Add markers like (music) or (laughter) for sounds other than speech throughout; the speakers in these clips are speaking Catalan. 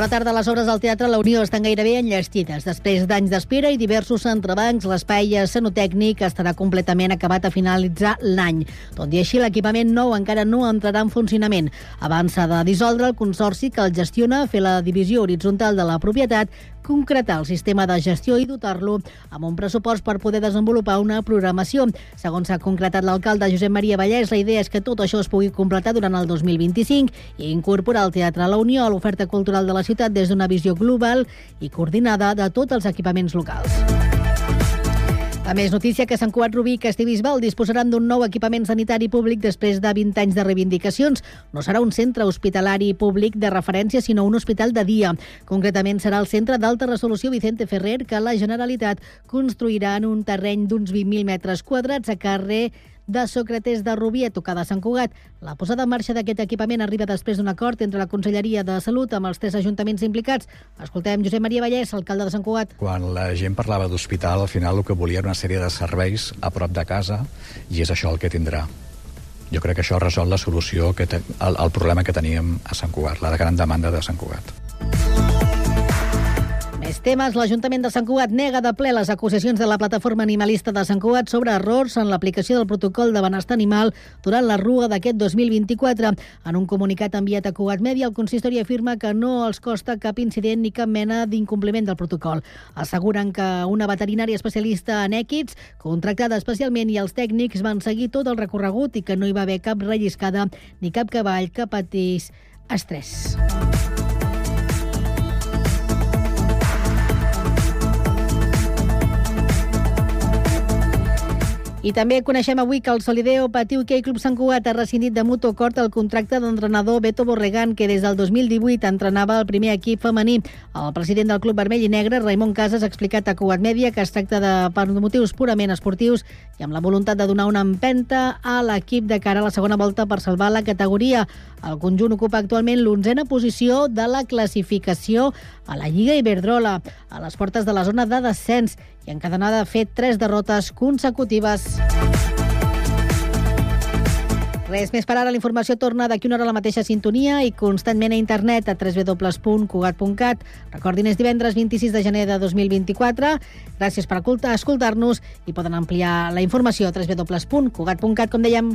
Bona tarda. Les obres del Teatre La Unió estan gairebé enllestides. Després d'anys d'espera i diversos entrebancs, l'espai escenotècnic estarà completament acabat a finalitzar l'any. Tot i així, l'equipament nou encara no entrarà en funcionament. Abans s'ha de dissoldre el consorci que el gestiona, fer la divisió horitzontal de la propietat, concretar el sistema de gestió i dotar-lo amb un pressupost per poder desenvolupar una programació. Segons s'ha concretat l'alcalde Josep Maria Vallès, la idea és que tot això es pugui completar durant el 2025 i incorporar el Teatre a la Unió a l'oferta cultural de la ciutat des d'una visió global i coordinada de tots els equipaments locals. A més, notícia que Sant Cugat Rubí i Castellbisbal disposaran d'un nou equipament sanitari públic després de 20 anys de reivindicacions. No serà un centre hospitalari públic de referència, sinó un hospital de dia. Concretament serà el centre d'alta resolució Vicente Ferrer, que la Generalitat construirà en un terreny d'uns 20.000 metres quadrats a carrer de Sòcrates de Rubí a tocar de Sant Cugat. La posada en marxa d'aquest equipament arriba després d'un acord entre la Conselleria de Salut amb els tres ajuntaments implicats. Escoltem Josep Maria Vallès, alcalde de Sant Cugat. Quan la gent parlava d'hospital, al final el que volia era una sèrie de serveis a prop de casa i és això el que tindrà. Jo crec que això resol la solució, que te, el, el problema que teníem a Sant Cugat, la gran demanda de Sant Cugat. Més temes. L'Ajuntament de Sant Cugat nega de ple les acusacions de la plataforma animalista de Sant Cugat sobre errors en l'aplicació del protocol de benestar animal durant la rua d'aquest 2024. En un comunicat enviat a Cugat Mèdia, el consistori afirma que no els costa cap incident ni cap mena d'incompliment del protocol. Asseguren que una veterinària especialista en èquids, contractada especialment, i els tècnics van seguir tot el recorregut i que no hi va haver cap relliscada ni cap cavall que patís estrès. I també coneixem avui que el Solideo Patiu Key Club Sant Cugat ha rescindit de mutu acord el contracte d'entrenador Beto Borregan, que des del 2018 entrenava el primer equip femení. El president del Club Vermell i Negre, Raimon Casas, ha explicat a Cugat Mèdia que es tracta de per motius purament esportius i amb la voluntat de donar una empenta a l'equip de cara a la segona volta per salvar la categoria. El conjunt ocupa actualment l'onzena posició de la classificació a la Lliga Iberdrola, a les portes de la zona de descens i encadenada ha fet tres derrotes consecutives. Res més per ara. La informació torna d'aquí una hora a la mateixa sintonia i constantment a internet a www.cugat.cat. Recordin, és divendres 26 de gener de 2024. Gràcies per escoltar-nos i poden ampliar la informació a www.cugat.cat, com dèiem.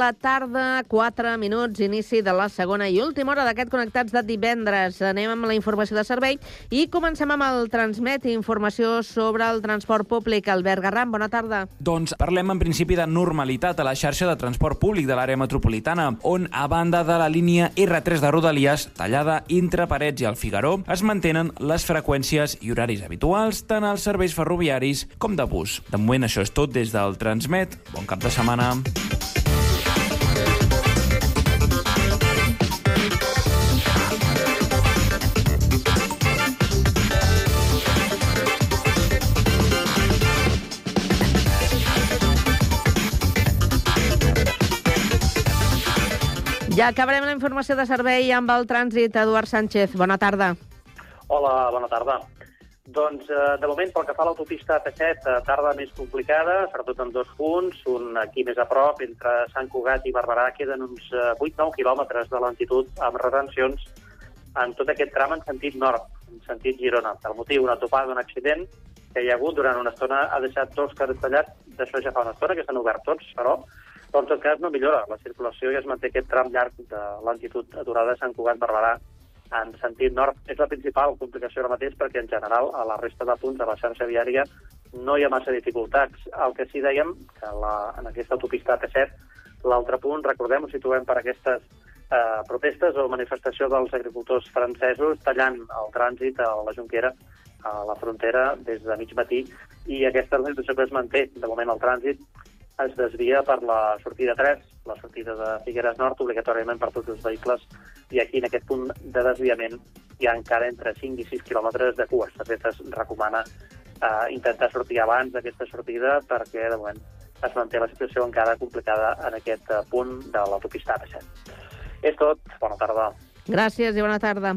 La tarda, 4 minuts, inici de la segona i última hora d'aquest Connectats de divendres. Anem amb la informació de servei i comencem amb el Transmet, informació sobre el transport públic. Albert Garram, bona tarda. Doncs parlem en principi de normalitat a la xarxa de transport públic de l'àrea metropolitana, on, a banda de la línia R3 de Rodalies, tallada entre Parets i el Figaró, es mantenen les freqüències i horaris habituals tant als serveis ferroviaris com de bus. De moment això és tot des del Transmet. Bon cap de setmana. Ja acabarem la informació de servei amb el trànsit. Eduard Sánchez, bona tarda. Hola, bona tarda. Doncs, eh, de moment, pel que fa a l'autopista P7, eh, tarda més complicada, sobretot en dos punts. Un aquí més a prop, entre Sant Cugat i Barberà, queden uns eh, 8-9 quilòmetres de lentitud amb retencions en tot aquest tram en sentit nord, en sentit Girona. El motiu, una topada d'un accident que hi ha hagut durant una estona, ha deixat dos carrers tallats, d'això ja fa una estona, que s'han obert tots, però però en tot cas no millora la circulació i es manté aquest tram llarg de lentitud aturada de Sant Cugat-Barberà en sentit nord. És la principal complicació ara mateix perquè, en general, a la resta de punts de la xarxa viària no hi ha massa dificultats. El que sí dèiem, que la, en aquesta autopista T7, l'altre punt, recordem, ho situem per aquestes eh, protestes o manifestació dels agricultors francesos tallant el trànsit a la Junquera a la frontera des de mig matí i aquesta situació que es manté. De moment el trànsit es desvia per la sortida 3 la sortida de Figueres Nord, obligatòriament per tots els vehicles, i aquí en aquest punt de desviament hi ha encara entre 5 i 6 quilòmetres de cua. De fet, es recomana eh, intentar sortir abans d'aquesta sortida perquè, de moment, es manté la situació encara complicada en aquest eh, punt de l'autopista A7. És tot. Bona tarda. Gràcies i bona tarda.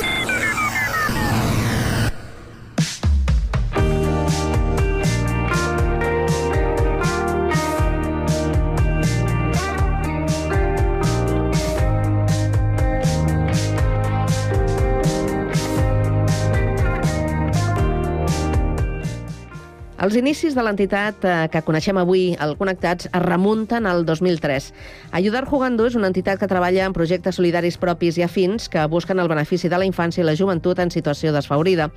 Els inicis de l'entitat eh, que coneixem avui, el Connectats, es remunten al 2003. Ayudar Jugando és una entitat que treballa en projectes solidaris propis i afins que busquen el benefici de la infància i la joventut en situació desfavorida.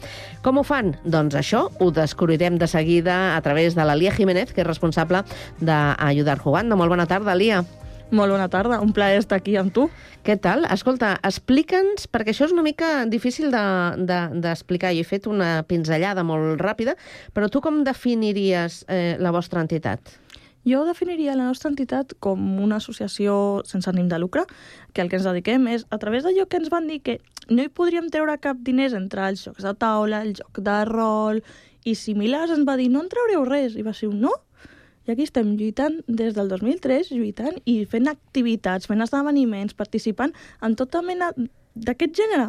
Com ho fan? Doncs això ho descobrirem de seguida a través de l'Alia Jiménez, que és responsable d'Ayudar Jugando. Molt bona tarda, Alia. Molt bona tarda, un plaer estar aquí amb tu. Què tal? Escolta, explica'ns, perquè això és una mica difícil d'explicar. De, de, Jo he fet una pinzellada molt ràpida, però tu com definiries eh, la vostra entitat? Jo definiria la nostra entitat com una associació sense ànim de lucre, que el que ens dediquem és, a través d'allò que ens van dir que no hi podríem treure cap diners entre els jocs de taula, el joc de rol i similars, ens va dir no en traureu res. I va ser un no. I aquí estem lluitant des del 2003, lluitant i fent activitats, fent esdeveniments, participant en tota mena d'aquest gènere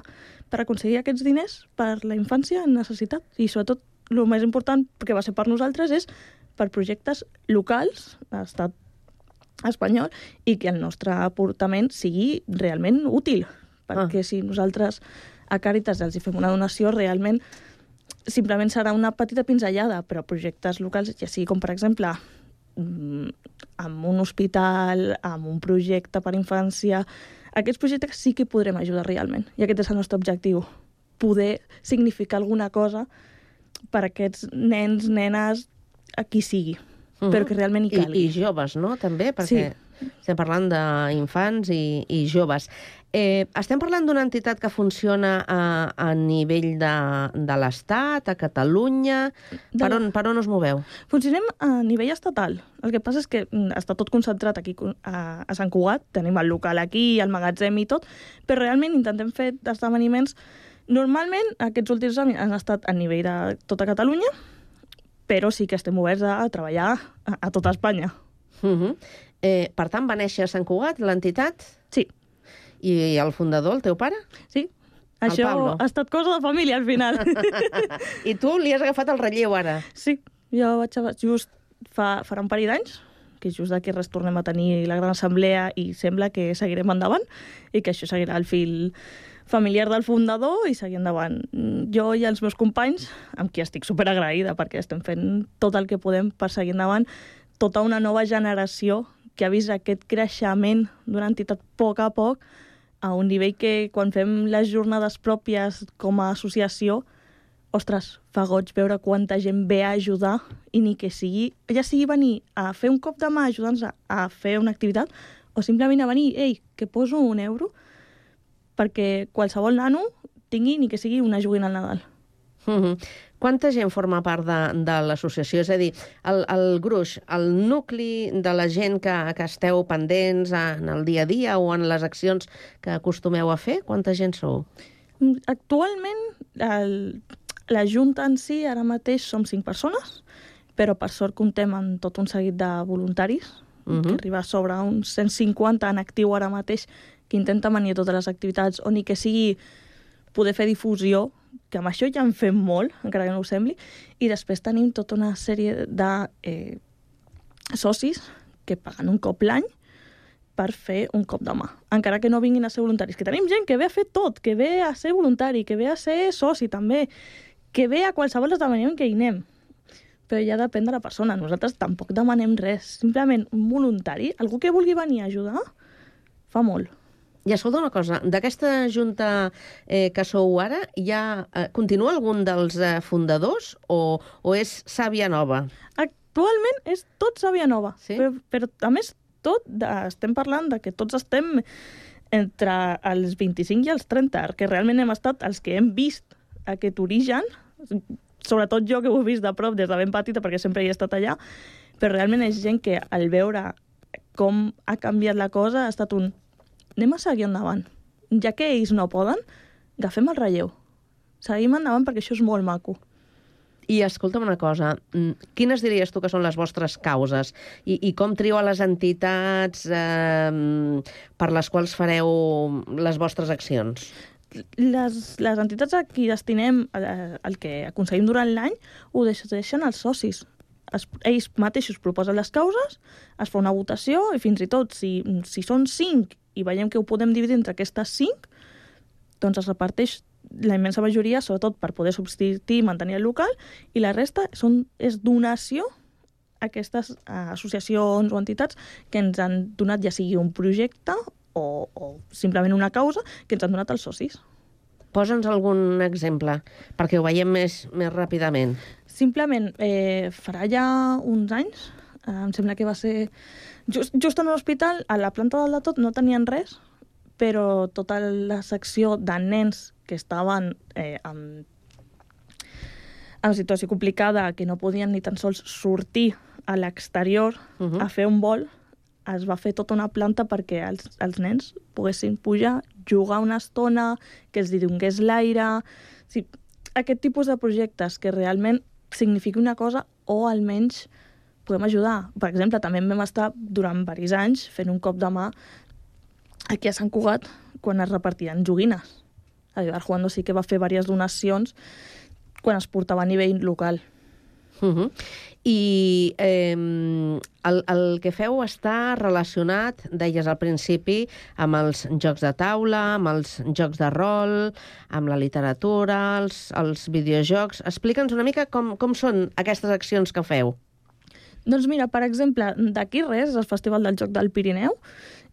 per aconseguir aquests diners per la infància en necessitat. I sobretot, el més important que va ser per nosaltres és per projectes locals, a estat espanyol, i que el nostre aportament sigui realment útil. Perquè ah. si nosaltres a Càritas els hi fem una donació, realment simplement serà una petita pinzellada, però projectes locals, ja sigui com per exemple amb un hospital, amb un projecte per infància, aquests projectes sí que podrem ajudar realment. I aquest és el nostre objectiu, poder significar alguna cosa per a aquests nens, nenes, a qui sigui, uh -huh. però que realment hi calgui. I, I joves, no?, també, perquè sí. estem parlant d'infants i, i joves. Eh, estem parlant d'una entitat que funciona a, a nivell de, de l'Estat, a Catalunya... De Per on, per on us moveu? Funcionem a nivell estatal. El que passa és que mm, està tot concentrat aquí a, a Sant Cugat, tenim el local aquí, el magatzem i tot, però realment intentem fer esdeveniments... Normalment, aquests últims anys han estat a nivell de tota Catalunya, però sí que estem oberts a, a treballar a, a tota Espanya. Uh -huh. eh, per tant, va néixer a Sant Cugat, l'entitat? Sí. I el fundador, el teu pare? Sí. El Això Pablo. ha estat cosa de família, al final. (laughs) I tu li has agafat el relleu ara? Sí, jo vaig a... just fa, farà un parell d'anys, que just d'aquí res tornem a tenir la gran assemblea i sembla que seguirem endavant i que això seguirà el fil familiar del fundador i seguir endavant. Jo i els meus companys, amb qui estic superagraïda perquè estem fent tot el que podem per seguir endavant, tota una nova generació que ha vist aquest creixement d'una entitat a poc a poc a un nivell que quan fem les jornades pròpies com a associació ostres, fa goig veure quanta gent ve a ajudar i ni que sigui, ja sigui venir a fer un cop de mà ajudant-nos a, a fer una activitat o simplement a venir, ei, que poso un euro perquè qualsevol nano tingui ni que sigui una joguina al Nadal. Uh -huh. Quanta gent forma part de, de l'associació? És a dir, el, el gruix, el nucli de la gent que, que esteu pendents en el dia a dia o en les accions que acostumeu a fer, quanta gent sou? Mm, Actualment, el, la Junta en si, ara mateix som cinc persones, però per sort comptem amb tot un seguit de voluntaris, uh. -huh. que arriba sobre uns 150 en actiu ara mateix, que intenten venir a totes les activitats, o ni que sigui poder fer difusió, que amb això ja en fem molt, encara que no ho sembli, i després tenim tota una sèrie de eh, socis que paguen un cop l'any per fer un cop de mà, encara que no vinguin a ser voluntaris. Que tenim gent que ve a fer tot, que ve a ser voluntari, que ve a ser soci també, que ve a qualsevol esdeveniment que hi anem. Però ja depèn de la persona. Nosaltres tampoc demanem res. Simplement un voluntari, algú que vulgui venir a ajudar, fa molt. I escolta una cosa, d'aquesta junta eh, que sou ara, ja eh, continua algun dels eh, fundadors o, o és sàvia nova? Actualment és tot sàvia nova, Sí? però, però a més tot, de, estem parlant de que tots estem entre els 25 i els 30, que realment hem estat els que hem vist aquest origen, sobretot jo que ho he vist de prop des de ben petita perquè sempre hi he estat allà, però realment és gent que al veure com ha canviat la cosa ha estat un anem a seguir endavant. Ja que ells no poden, agafem el relleu. Seguim endavant perquè això és molt maco. I escolta'm una cosa, mm, quines diries tu que són les vostres causes? I, i com trieu a les entitats eh, per les quals fareu les vostres accions? les, les entitats a qui destinem eh, el que aconseguim durant l'any ho decideixen els socis. Es, ells mateixos proposen les causes, es fa una votació i fins i tot si, si són cinc i veiem que ho podem dividir entre aquestes cinc, doncs es reparteix la immensa majoria, sobretot per poder subsistir i mantenir el local, i la resta són, és donació a aquestes associacions o entitats que ens han donat ja sigui un projecte o, o simplement una causa que ens han donat els socis. Posa'ns algun exemple, perquè ho veiem més, més ràpidament. Simplement, eh, farà ja uns anys, em sembla que va ser... Just, just en l'hospital, a la planta dalt de tot, no tenien res, però tota la secció de nens que estaven eh, amb, amb situació complicada, que no podien ni tan sols sortir a l'exterior uh -huh. a fer un vol, es va fer tota una planta perquè els, els nens poguessin pujar, jugar una estona, que els hi donés l'aire... Sí, aquest tipus de projectes que realment signifiqui una cosa o almenys podem ajudar. Per exemple, també vam estar durant diversos anys fent un cop de mà aquí a Sant Cugat quan es repartien joguines. El Juando sí que va fer diverses donacions quan es portava a nivell local. Uh -huh. I eh, el, el que feu està relacionat, deies al principi, amb els jocs de taula, amb els jocs de rol, amb la literatura, els, els videojocs. Explica'ns una mica com, com són aquestes accions que feu. Doncs mira, per exemple, d'aquí res, el Festival del Joc del Pirineu,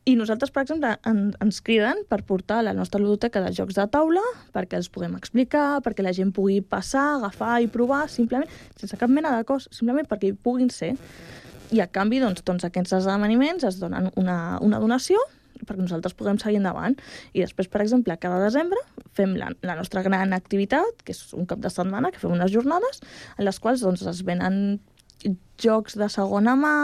i nosaltres, per exemple, en, ens criden per portar la nostra ludoteca de jocs de taula perquè els puguem explicar, perquè la gent pugui passar, agafar i provar, simplement, sense cap mena de cost, simplement perquè hi puguin ser. I a canvi, doncs, doncs aquests esdeveniments es donen una, una donació perquè nosaltres puguem seguir endavant. I després, per exemple, cada desembre fem la, la nostra gran activitat, que és un cap de setmana, que fem unes jornades, en les quals doncs, es venen jocs de segona mà,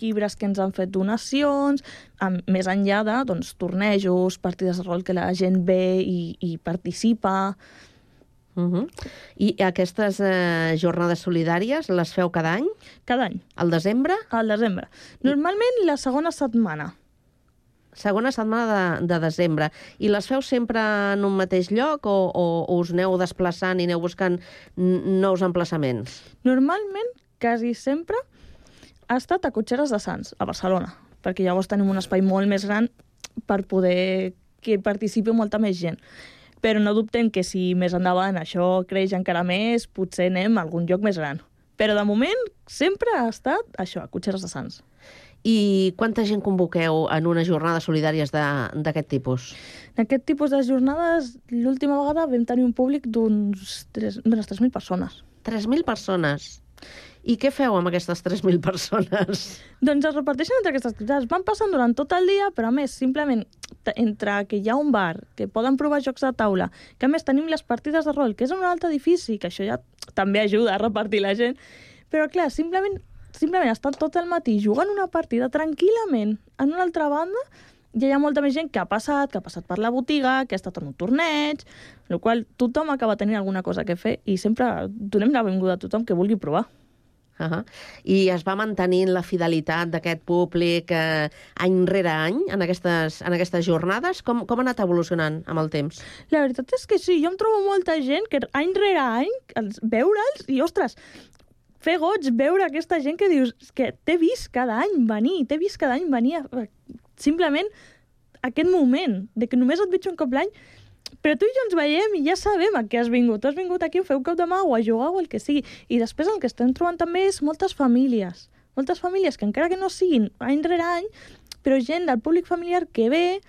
llibres que ens han fet donacions, amb, més enllà de doncs, tornejos, partides de rol que la gent ve i, i participa. Uh -huh. I aquestes eh, jornades solidàries les feu cada any? Cada any. Al desembre? Al desembre. Normalment la segona setmana. Segona setmana de, de desembre. I les feu sempre en un mateix lloc o, o, o us aneu desplaçant i aneu buscant nous emplaçaments? Normalment, quasi sempre, ha estat a Cotxeres de Sants, a Barcelona, perquè llavors tenim un espai molt més gran per poder que participi molta més gent. Però no dubtem que si més endavant això creix encara més, potser anem a algun lloc més gran. Però de moment sempre ha estat això, a Cotxeres de Sants. I quanta gent convoqueu en unes jornades solidàries de- d'aquest tipus? En aquest tipus de jornades, l'última vegada vam tenir un públic d'unes 3.000 persones. 3.000 persones. I què feu amb aquestes 3.000 persones? Doncs es reparteixen entre aquestes activitats. Van passant durant tot el dia, però a més, simplement entre que hi ha un bar, que poden provar jocs de taula, que a més tenim les partides de rol, que és un altre edifici, que això ja també ajuda a repartir la gent, però clar, simplement, simplement estan tot el matí jugant una partida tranquil·lament en una altra banda, ja hi ha molta més gent que ha passat, que ha passat per la botiga, que ha estat en un torneig, el qual tothom acaba tenint alguna cosa que fer i sempre donem la benvinguda a tothom que vulgui provar. Uh -huh. I es va mantenint la fidelitat d'aquest públic eh, any rere any en aquestes, en aquestes jornades? Com, com ha anat evolucionant amb el temps? La veritat és que sí, jo em trobo molta gent que any rere any els, veure'ls i, ostres, fer goig veure aquesta gent que dius "És que t'he vist cada any venir, t'he vist cada any venir a simplement aquest moment de que només et veig un cop l'any, però tu i jo ens veiem i ja sabem a què has vingut. Has vingut aquí a fer un cop de mà o a jugar o el que sigui. I després el que estem trobant també és moltes famílies. Moltes famílies que encara que no siguin any rere any, però gent del públic familiar que ve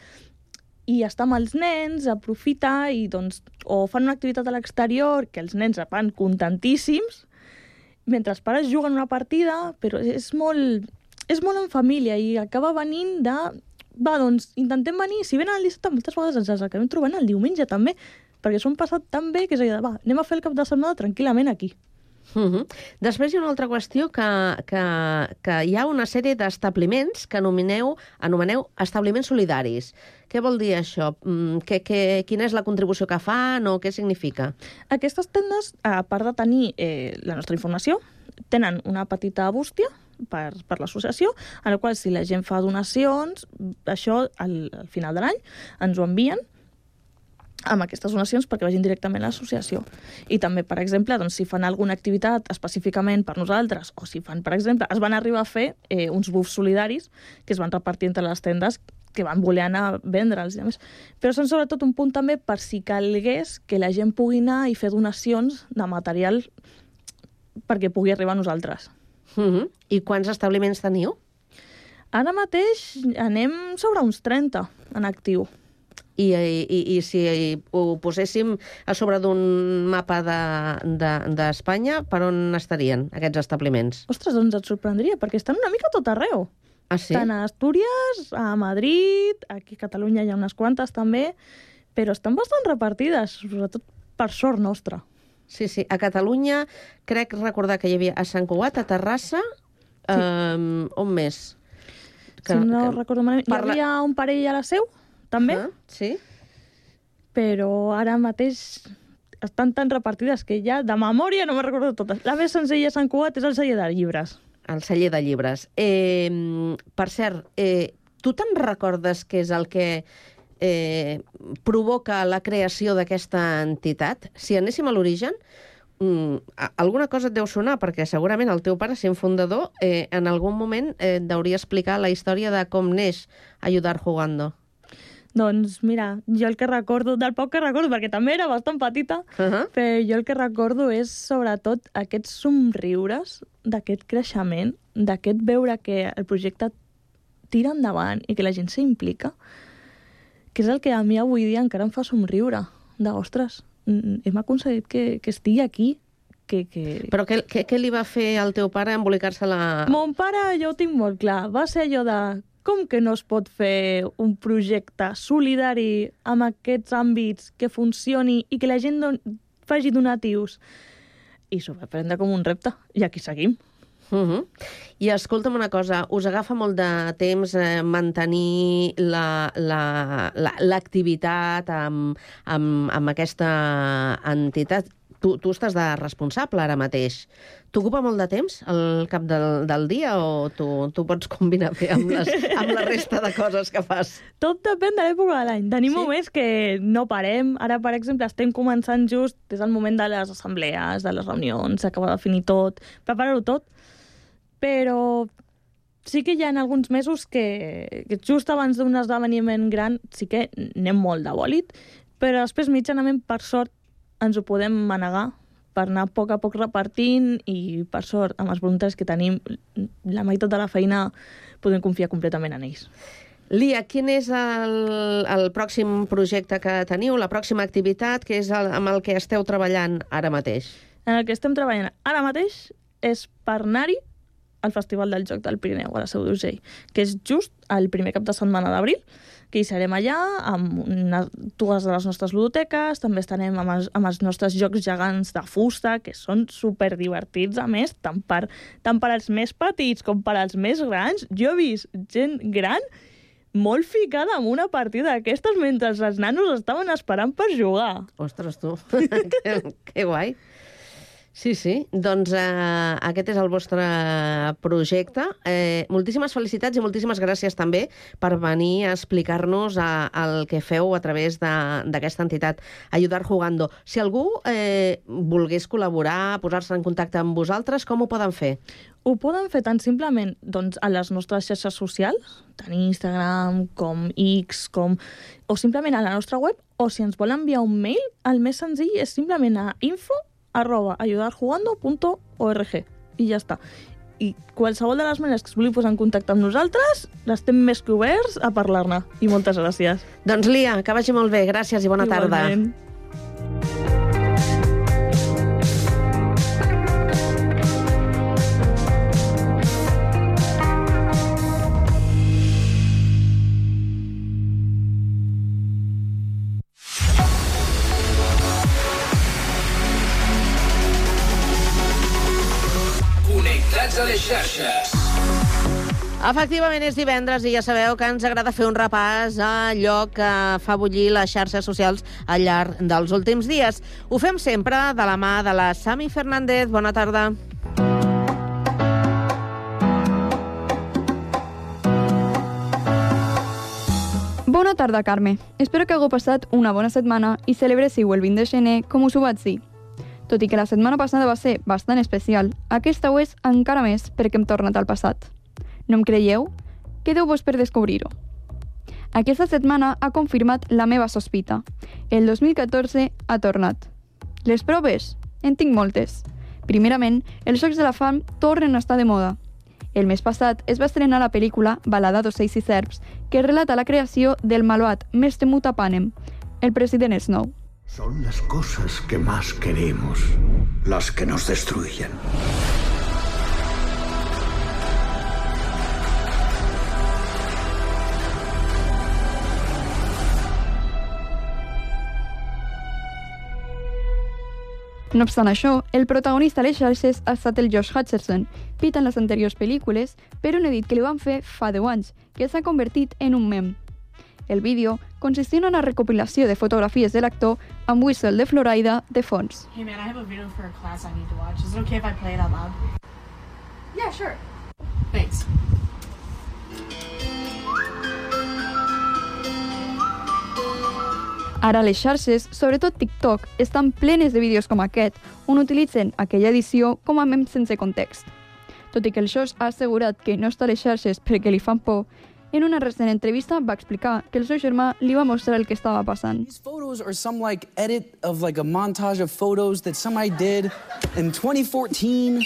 i està amb els nens, aprofita i doncs o fan una activitat a l'exterior que els nens van contentíssims mentre els pares juguen una partida, però és molt, és molt en família i acaba venint de... Va, doncs, intentem venir, si venen el dissabte, moltes vegades ens els acabem trobant el diumenge també, perquè s'ho han passat tan bé que és allò de, va, anem a fer el cap de setmana tranquil·lament aquí. Uh -huh. Després hi ha una altra qüestió que, que, que hi ha una sèrie d'establiments que anomeneu, anomeneu establiments solidaris. Què vol dir això? Mm, Que, que, quina és la contribució que fan o què significa? Aquestes tendes, a part de tenir eh, la nostra informació, tenen una petita bústia per, per l'associació, en la qual si la gent fa donacions, això al, al final de l'any ens ho envien amb aquestes donacions perquè vagin directament a l'associació. I també, per exemple, doncs, si fan alguna activitat específicament per nosaltres, o si fan, per exemple, es van arribar a fer eh, uns bufs solidaris que es van repartir entre les tendes que van voler anar a vendre'ls. Però són sobretot un punt també per si calgués que la gent pugui anar i fer donacions de material perquè pugui arribar a nosaltres. Uh -huh. I quants establiments teniu? Ara mateix anem sobre uns 30 en actiu. I, i, i si ho poséssim a sobre d'un mapa d'Espanya, de, d'Espanya, per on estarien aquests establiments? Ostres, doncs et sorprendria, perquè estan una mica tot arreu. Ah, sí? Tant a Astúries, a Madrid, aquí a Catalunya hi ha unes quantes també, però estan bastant repartides, sobretot per sort nostra. Sí, sí. A Catalunya crec recordar que hi havia a Sant Cugat, a Terrassa, sí. um, on més? Que, si no que... recordo malament, parla... hi havia un parell a la seu, també, -huh. sí. però ara mateix estan tan repartides que ja de memòria no me recordo totes. La més senzilla a Sant Cugat és el celler de llibres. El celler de llibres. Eh, per cert, eh, tu te'n recordes què és el que eh, provoca la creació d'aquesta entitat? Si anéssim a l'origen, mm, alguna cosa et deu sonar, perquè segurament el teu pare, sent fundador, eh, en algun moment eh, deuria explicar la història de com neix Ayudar Jugando. Doncs mira, jo el que recordo, del poc que recordo, perquè també era bastant petita, Uh -huh. però jo el que recordo és sobretot aquests somriures d'aquest creixement, d'aquest veure que el projecte tira endavant i que la gent s'implica, que és el que a mi avui dia encara em fa somriure, de, ostres, mm, hem aconseguit que, que estigui aquí, que... que... Però què, què, què li va fer al teu pare embolicar-se la... Mon pare, jo ho tinc molt clar, va ser allò de com que no es pot fer un projecte solidari amb aquests àmbits que funcioni i que la gent don faci donatius? I s'ho va prendre com un repte. I aquí seguim. Uh -huh. I escolta'm una cosa, us agafa molt de temps eh, mantenir l'activitat la, la, la, amb, amb, amb aquesta entitat? Tu, tu estàs de responsable ara mateix. T'ocupa molt de temps al cap del, del dia o tu, tu pots combinar bé amb, les, amb la resta de coses que fas? Tot depèn de l'època de l'any. Tenim Sí? moments que no parem. Ara, per exemple, estem començant just, és el moment de les assemblees, de les reunions, s'acaba de definir tot, preparar-ho tot. Però sí que hi ha alguns mesos que, que just abans d'un esdeveniment gran sí que anem molt de bòlit, però després mitjanament, per sort, ens ho podem manegar per anar a poc a poc repartint i, per sort, amb els voluntaris que tenim, la meitat de la feina podem confiar completament en ells. Lia, quin és el, el pròxim projecte que teniu, la pròxima activitat, que és el, amb el que esteu treballant ara mateix? En el que estem treballant ara mateix és per anar-hi al Festival del Joc del Pirineu, a la Seu d'Urgell, que és just el primer cap de setmana d'abril, que hi serem allà amb una, dues de les nostres ludoteques, també estarem amb els, amb els nostres jocs gegants de fusta, que són super divertits, a més, tant per, tant per als més petits com per als més grans. Jo he vist gent gran molt ficada en una partida d'aquestes mentre els nanos estaven esperant per jugar. Ostres, tu, (laughs) que, que guai. Sí, sí. Doncs eh, aquest és el vostre projecte. Eh, moltíssimes felicitats i moltíssimes gràcies també per venir a explicar-nos eh, el que feu a través d'aquesta entitat, Ayudar Jugando. Si algú eh, volgués col·laborar, posar-se en contacte amb vosaltres, com ho poden fer? Ho poden fer tan simplement doncs, a les nostres xarxes socials, tant Instagram com X, com... o simplement a la nostra web, o si ens vol enviar un mail, el més senzill és simplement a info arroba ayudarjugando.org i ja està. I qualsevol de les maneres que es vulgui posar en contacte amb nosaltres, estem més que oberts a parlar-ne. I moltes gràcies. Doncs Lia, que vagi molt bé. Gràcies i bona tarda. Connectats a les xarxes. Efectivament, és divendres i ja sabeu que ens agrada fer un repàs a allò que fa bullir les xarxes socials al llarg dels últims dies. Ho fem sempre de la mà de la Sami Fernández. Bona tarda. Bona tarda, Carme. Espero que hagueu passat una bona setmana i celebressiu el 20 de gener com us ho vaig dir. Tot i que la setmana passada va ser bastant especial, aquesta ho és encara més perquè hem tornat al passat. No em creieu? Quedeu-vos per descobrir-ho. Aquesta setmana ha confirmat la meva sospita. El 2014 ha tornat. Les proves? En tinc moltes. Primerament, els Jocs de la Fam tornen a estar de moda. El mes passat es va estrenar la pel·lícula Balada d'ocells i serps, que relata la creació del malvat més temut a Panem, el president Snow. Son las cosas que más queremos las que nos destruyen. No obstant això, el protagonista a les xarxes ha estat el Josh Hutcherson, pit en les anteriors pel·lícules, però un edit que li van fer fa 10 anys, que s'ha convertit en un mem. El vídeo consistia en una recopilació de fotografies de l'actor amb Whistle de Florida de fons. Hey man, I have a video for a class I need to watch. Is it okay if I play it out loud? Yeah, sure. Thanks. Ara les xarxes, sobretot TikTok, estan plenes de vídeos com aquest, on utilitzen aquella edició com a mem sense context. Tot i que el Josh ha assegurat que no està a les xarxes perquè li fan por, en una recent entrevista va explicar que el seu germà li va mostrar el que estava passant. photos are some like edit of like a montage of photos that somebody did in 2014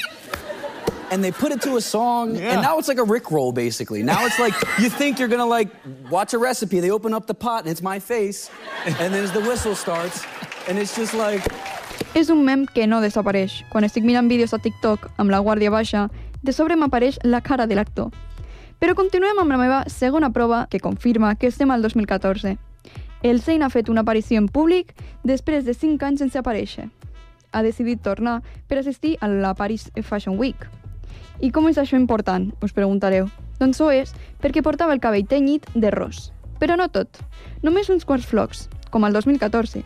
and they put it to a song Yeah. and now it's like a rickroll basically now it's like you think you're gonna like watch a recipe they open up the pot and it's my face and then the whistle starts and it's just like És un mem que no desapareix. Quan estic mirant vídeos a TikTok amb la guàrdia baixa, de sobre m'apareix la cara de l'actor. Però continuem amb la meva segona prova que confirma que estem al 2014. El Zayn ha fet una aparició en públic després de 5 anys sense aparèixer. Ha decidit tornar per assistir a la Paris Fashion Week. I com és això important, us preguntareu? Doncs ho és perquè portava el cabell tenyit de ros. Però no tot, només uns quants flocs, com el 2014.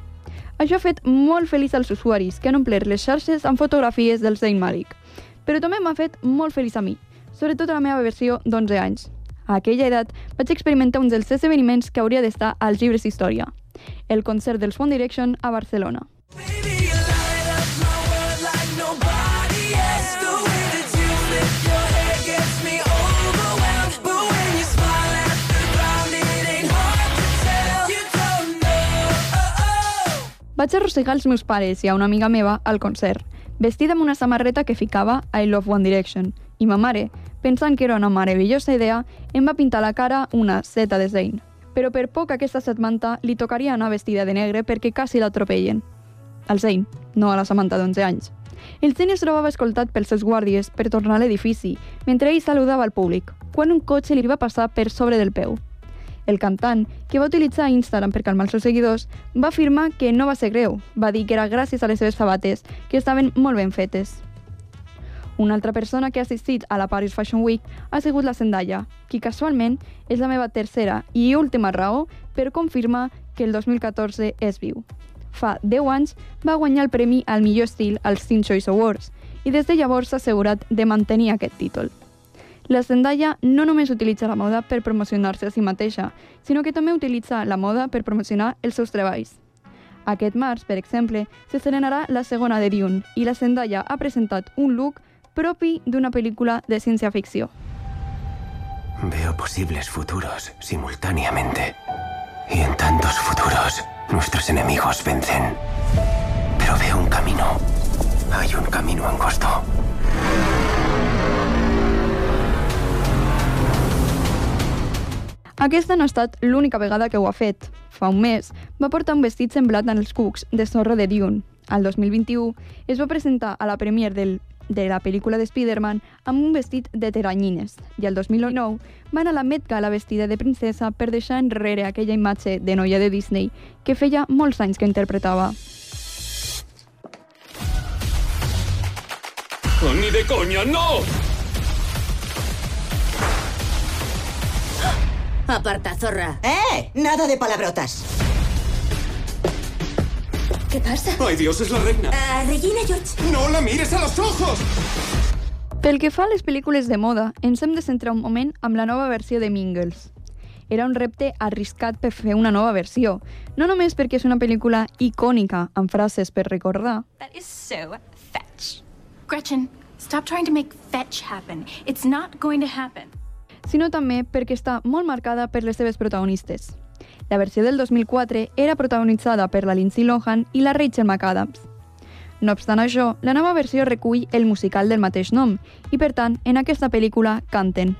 Això ha fet molt feliç als usuaris que han omplert les xarxes amb fotografies del Zayn Malik. Però també m'ha fet molt feliç a mi, sobretot a la meva versió d'11 anys. A aquella edat vaig experimentar un dels esdeveniments que hauria d'estar als llibres d'història. El concert dels One Direction a Barcelona. Vaig arrossegar els meus pares i a una amiga meva al concert, vestida amb una samarreta que ficava I Love One Direction, i ma mare, pensant que era una meravellosa idea, em va pintar la cara una seta de Zayn. Però per poc aquesta setmanta li tocaria anar vestida de negre perquè quasi l'atropellen. Al Zayn, no a la Samantha d'11 anys. El Zayn es trobava escoltat pels seus guàrdies per tornar a l'edifici, mentre ell saludava al públic, quan un cotxe li va passar per sobre del peu. El cantant, que va utilitzar Instagram per calmar els seus seguidors, va afirmar que no va ser greu. Va dir que era gràcies a les seves sabates, que estaven molt ben fetes. Una altra persona que ha assistit a la Paris Fashion Week ha sigut la Zendaya, qui casualment és la meva tercera i última raó per confirmar que el 2014 és viu. fa 10 anys va guanyar el premi al millor estil als Teen Choice Awards i des de llavors s'ha assegurat de mantenir aquest títol. La Zendaya no només utilitza la moda per promocionar-se a si mateixa, sinó que també utilitza la moda per promocionar els seus treballs. Aquest març, per exemple, s'estrenarà la segona de Dune i la Zendaya ha presentat un look propi d'una pel·lícula de ciència-ficció. Veo posibles futuros simultáneamente. Y en tantos futuros, nuestros enemigos vencen. Pero veo un camino. Hay un camino angosto. Aquesta no ha estat l'única vegada que ho ha fet. Fa un mes va portar un vestit semblat als cucs de sorra de Dune. Al 2021 es va presentar a la premier del, de la pel·lícula de Spider-Man amb un vestit de teranyines i al 2009 va anar a la Met Gala vestida de princesa per deixar enrere aquella imatge de noia de Disney que feia molts anys que interpretava. ¡Oh, ¡Ni de coña, no! Aparta, zorra. ¡Eh! Nada de palabrotas. ¿Qué pasa? ¡Ay, Dios, es la reina! Ah, Regina George. ¡No la mires a los ojos! Pel que fa a les pel·lícules de moda, ens hem de centrar un moment amb la nova versió de Mingles. Era un repte arriscat per fer una nova versió, no només perquè és una pel·lícula icònica amb frases per recordar, That is so fetch. Gretchen, stop trying to make fetch happen. It's not going to happen. sinó també perquè està molt marcada per les seves protagonistes. La versió del 2004 era protagonitzada per la Lindsay Lohan i la Rachel McAdams. No obstant això, la nova versió recull el musical del mateix nom i, per tant, en aquesta pel·lícula canten.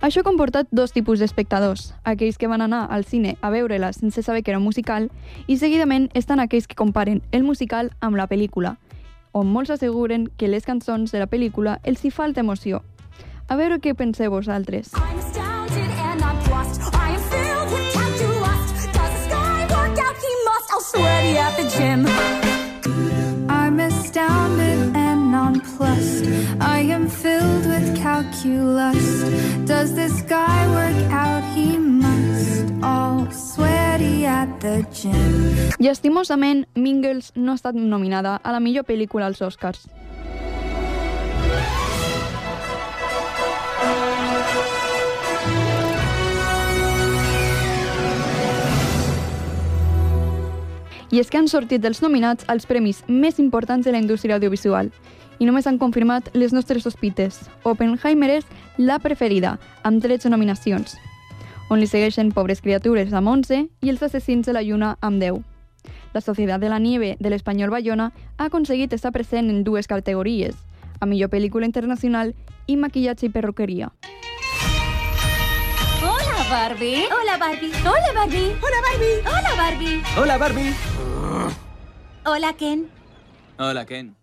Això ha comportat dos tipus d'espectadors, aquells que van anar al cine a veure-la sense saber que era un musical i seguidament estan aquells que comparen el musical amb la pel·lícula, on molts asseguren que les cançons de la pel·lícula els hi falta emoció. A veure què penseu vosaltres. astounded sweaty at the gym. I'm astounded and nonplussed. I am filled with calculus. Does this guy work out? He must. All sweaty at the gym. Llastimosament, Mingles no ha estat nominada a la millor pel·lícula als Oscars. I és que han sortit dels nominats als premis més importants de la indústria audiovisual i només han confirmat les nostres sospites. Oppenheimer és la preferida, amb 13 nominacions, on li segueixen Pobres criatures amb 11 i Els assassins de la lluna amb 10. La Societat de la Nieve de l'Espanyol Bayona ha aconseguit estar present en dues categories, a millor pel·lícula internacional i maquillatge i perruqueria. Hola, Barbie. Hola, Barbie. Hola, Barbie. Hola, Barbie. Hola, Barbie. Hola, Barbie. Hola, Ken. Hola, Ken.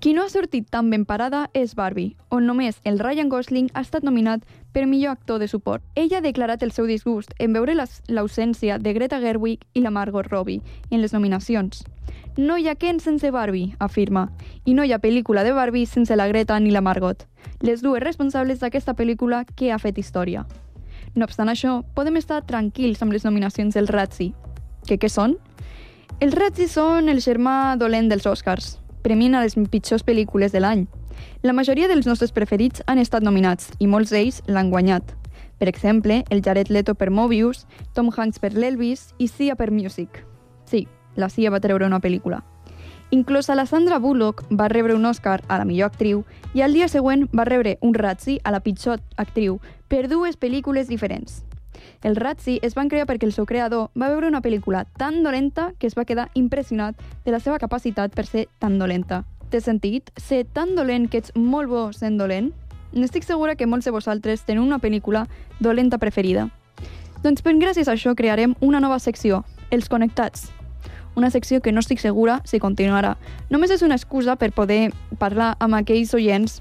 Qui no ha sortit tan ben parada és Barbie, on només el Ryan Gosling ha estat nominat per millor actor de suport. Ell ha declarat el seu disgust en veure l'ausència de Greta Gerwig i la Margot Robbie en les nominacions. No hi ha Ken sense Barbie, afirma, i no hi ha pel·lícula de Barbie sense la Greta ni la Margot, les dues responsables d'aquesta pel·lícula que ha fet història. No obstant això, podem estar tranquils amb les nominacions del Razzie. Que què són? Els Razzie són el germà dolent dels Oscars. Premien a les pitjors pel·lícules de l'any. La majoria dels nostres preferits han estat nominats i molts d'ells l'han guanyat. Per exemple, el Jared Leto per Mobius, Tom Hanks per l'Elvis i Sia per Music. Sí, la Sia va treure una pel·lícula. Inclosa la Sandra Bullock va rebre un Oscar a la millor actriu i al dia següent va rebre un Razzie a la pitjor actriu per dues pel·lícules diferents. El Razzie es van crear perquè el seu creador va veure una pel·lícula tan dolenta que es va quedar impressionat de la seva capacitat per ser tan dolenta. Té sentit? Ser tan dolent que ets molt bo sent dolent? N'estic segura que molts de vosaltres tenen una pel·lícula dolenta preferida. Doncs ben gràcies a això crearem una nova secció, Els Connectats. Una secció que no estic segura si continuarà. Només és una excusa per poder parlar amb aquells oients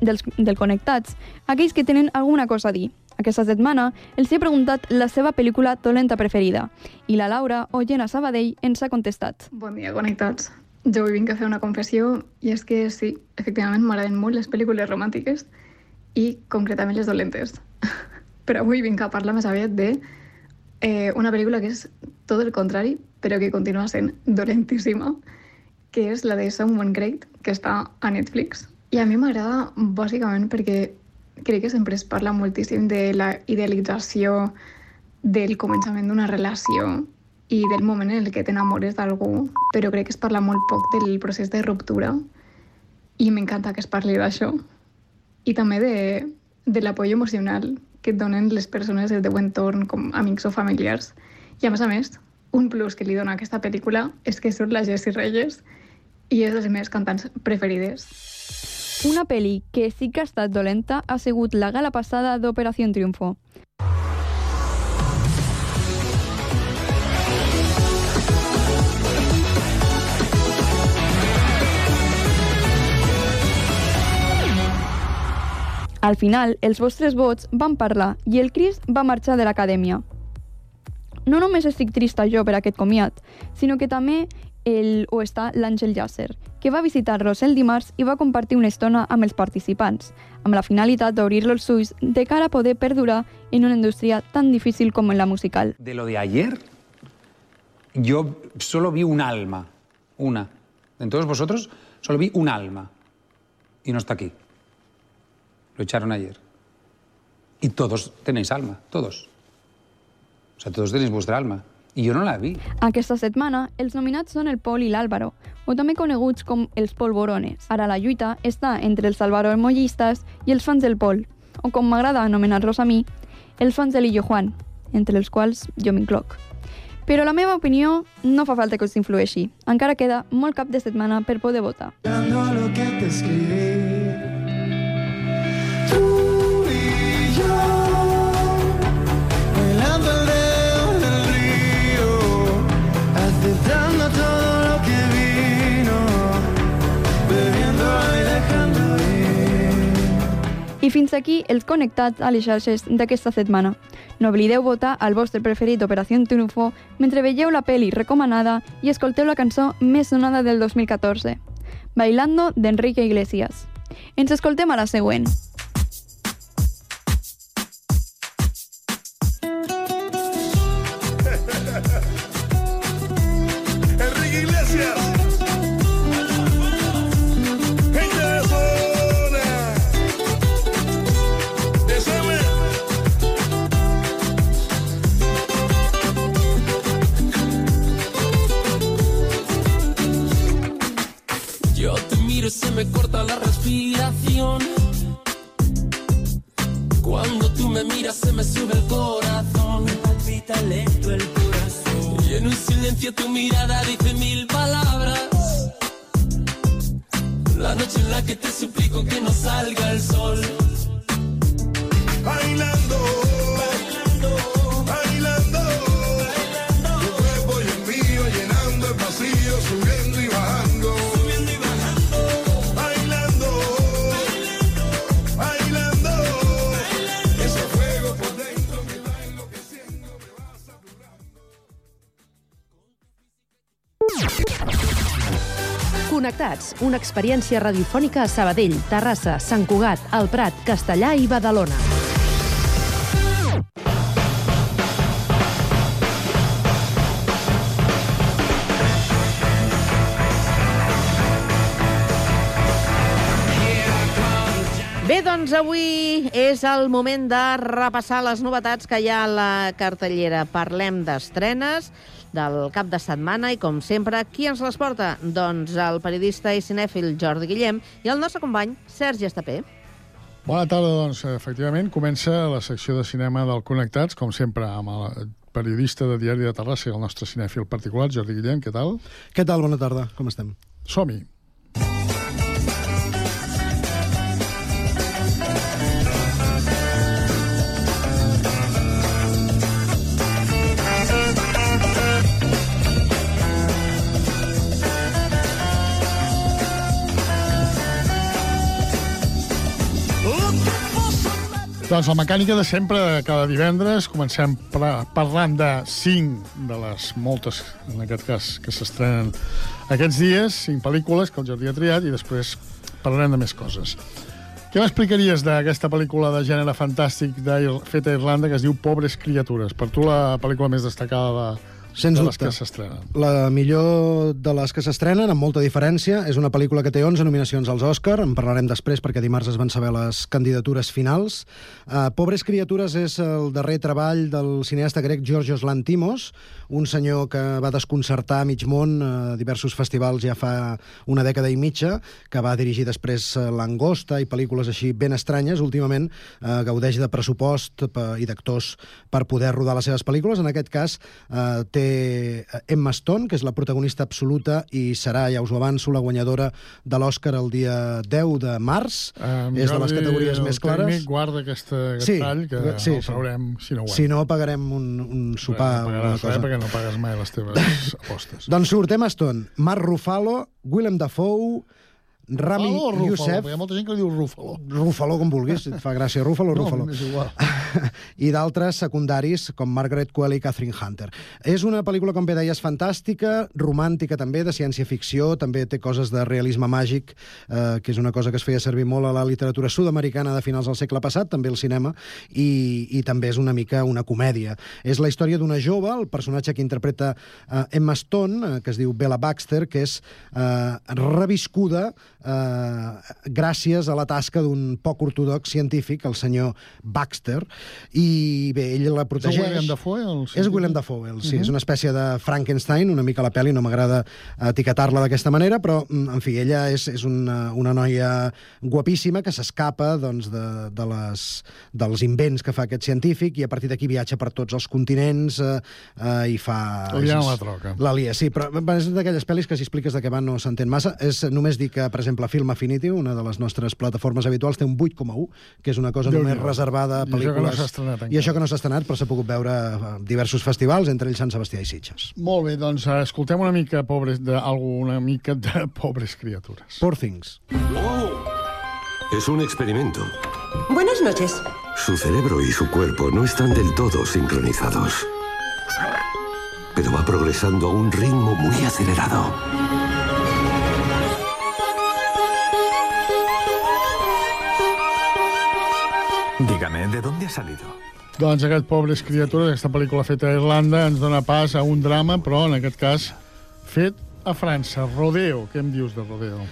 dels, del Connectats, aquells que tenen alguna cosa a dir. Aquesta setmana els he preguntat la seva pel·lícula dolenta preferida i la Laura, oient a Sabadell, ens ha contestat. Bon dia, connectats. Jo avui vinc a fer una confessió i és que sí, efectivament m'agraden molt les pel·lícules romàntiques i concretament les dolentes. (laughs) Però avui vinc a parlar més aviat de eh, una pel·lícula que és tot el contrari, però que continua sent dolentíssima, que és la de Someone Great, que està a Netflix. I a mi m'agrada bàsicament perquè crec que sempre es parla moltíssim de la idealització del començament d'una relació i del moment en el que t'enamores d'algú, però crec que es parla molt poc del procés de ruptura i m'encanta que es parli d'això. I també de, de l'apoi emocional que et donen les persones del teu entorn, com amics o familiars. I a més a més, un plus que li dona aquesta pel·lícula és que surt la Jessie Reyes i és de les meves cantants preferides. Una pel·li que sí que ha estat dolenta ha sigut la gala passada d'Operació Triunfo. Al final, els vostres vots van parlar i el Chris va marxar de l'acadèmia. No només estic trista jo per aquest comiat, sinó que també el, o està l'Àngel Llàcer, que va visitar-los el dimarts i va compartir una estona amb els participants, amb la finalitat d'obrir-los els ulls de cara a poder perdurar en una indústria tan difícil com la musical. De lo de ayer, yo solo vi un alma, una. En todos vosotros solo vi un alma. Y no está aquí. Lo echaron ayer. Y todos tenéis alma, todos. O sea, todos tenéis vuestra alma. Y yo no la vi. Aquesta setmana, els nominats són el Pol i l'Àlvaro, o també coneguts com els polvorones. Ara la lluita està entre els alvaromollistes i els fans del Pol, o com m'agrada anomenar-los a mi, els fans de l'Illo Juan, entre els quals jo m'incloc. Però la meva opinió no fa falta que us influeixi. Encara queda molt cap de setmana per poder votar. lo que te escribí. I fins aquí els connectats a les xarxes d'aquesta setmana. No oblideu votar al vostre preferit Operació Triunfo mentre veieu la peli recomanada i escolteu la cançó més sonada del 2014, Bailando d'Enrique Iglesias. Ens escoltem a la següent. Una experiència radiofònica a Sabadell, Terrassa, Sant Cugat, El Prat, Castellà i Badalona. Bé, doncs avui és el moment de repassar les novetats que hi ha a la cartellera. Parlem d'estrenes del cap de setmana i, com sempre, qui ens les porta? Doncs el periodista i cinèfil Jordi Guillem i el nostre company Sergi Estapé. Bona tarda, doncs, efectivament, comença la secció de cinema del Connectats, com sempre, amb el periodista de Diari de Terrassa i el nostre cinèfil particular, Jordi Guillem, què tal? Què tal? Bona tarda, com estem? Som-hi. Doncs la mecànica de sempre, cada divendres, comencem parlant de cinc de les moltes, en aquest cas, que s'estrenen aquests dies, cinc pel·lícules que el Jordi ha triat, i després parlarem de més coses. Què m'explicaries d'aquesta pel·lícula de gènere fantàstic feta a Irlanda que es diu Pobres criatures? Per tu la pel·lícula més destacada de, de Sens les dubte. que s'estrenen. La millor de les que s'estrenen, amb molta diferència, és una pel·lícula que té 11 nominacions als Òscar, en parlarem després perquè dimarts es van saber les candidatures finals. Uh, Pobres criatures és el darrer treball del cineasta grec Georgios Lantimos, un senyor que va desconcertar mig món a diversos festivals ja fa una dècada i mitja, que va dirigir després eh, Langosta i pel·lícules així ben estranyes. Últimament eh, gaudeix de pressupost i d'actors per poder rodar les seves pel·lícules. En aquest cas eh, té Emma Stone, que és la protagonista absoluta i serà, ja us ho avanço, la guanyadora de l'Oscar el dia 10 de març. Um, és de les categories més clares. Tècnic, guarda aquesta, aquest Sí, tall, que sí, el sí. traurem si no guanya. Si no, pagarem un, un sopar no pagaràs cosa. res perquè no pagues mai les teves (laughs) apostes. Doncs surt Emma Stone, Mark Ruffalo, Willem Dafoe, Rami Rufalo? Youssef... Hi ha molta gent que diu Rúfalo. Rúfalo, com vulguis, si et fa gràcia, Rúfalo o No, és igual. (laughs) i d'altres secundaris com Margaret Qualley i Catherine Hunter. És una pel·lícula, com bé deies, fantàstica, romàntica també, de ciència-ficció, també té coses de realisme màgic, eh, que és una cosa que es feia servir molt a la literatura sud-americana de finals del segle passat, també al cinema, i, i també és una mica una comèdia. És la història d'una jove, el personatge que interpreta eh, Emma Stone, eh, que es diu Bella Baxter, que és eh, reviscuda eh, gràcies a la tasca d'un poc ortodox científic, el senyor Baxter, i bé, ell la protegeix. És William Dafoe, el És? Willem Dafoe, el, sí, Mhm. és una espècie de Frankenstein, una mica la pel·li, no m'agrada etiquetar-la d'aquesta manera, però, mm, en fi, ella és, és una, una noia guapíssima que s'escapa doncs, de, de les, dels invents que fa aquest científic i a partir d'aquí viatja per tots els continents eh, eh, i fa... Liant és- la troca. La lia, sí, però és d'aquelles pel·lis que si expliques de què van no s'entén massa. És només dir que, per exemple, Film Affinity, una de les nostres plataformes habituals, té un 8,1, que és una cosa només Déu-n'hi-do. reservada a I això que no pel·lícules... s'ha estrenat encara. I això que no s'ha estrenat, però s'ha pogut veure a diversos festivals, entre ells Sant Sebastià i Sitges. Molt bé, doncs escoltem una mica pobres de, algo, una mica de (laughs) pobres criatures. Poor Things. Es un experimento. Buenas noches. Su cerebro y su cuerpo no están del todo sincronizados. Pero va progresando a un ritmo muy acelerado. Dígame, ¿de dónde ha salido? Doncs aquest Pobres Criatures, aquesta pel·lícula feta a Irlanda, ens dona pas a un drama, però en aquest cas fet a França. Rodeo, què em dius de Rodeo?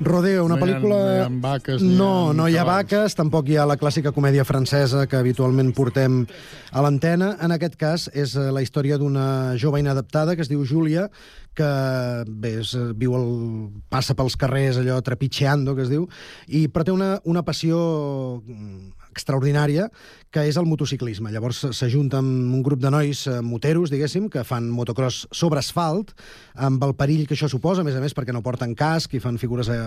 Rodeo, una No hi ha- pel·lícula... no hi ha vaques ni no, hi ha no hi ha vaques, tampoc hi ha la clàssica comèdia francesa que habitualment portem a l'antena. En aquest cas és eh, la història d'una jove inadaptada que es diu Júlia, que bé, és, eh, viu el, passa pels carrers allò trepitxeando, que es diu, i però té una, una passió mm, extraordinària, que és el motociclisme. Llavors s'ajunta amb un grup de nois eh, moteros, diguéssim, que fan motocross sobre asfalt, amb el perill que això suposa, a més a més perquè no porten casc i fan figures eh,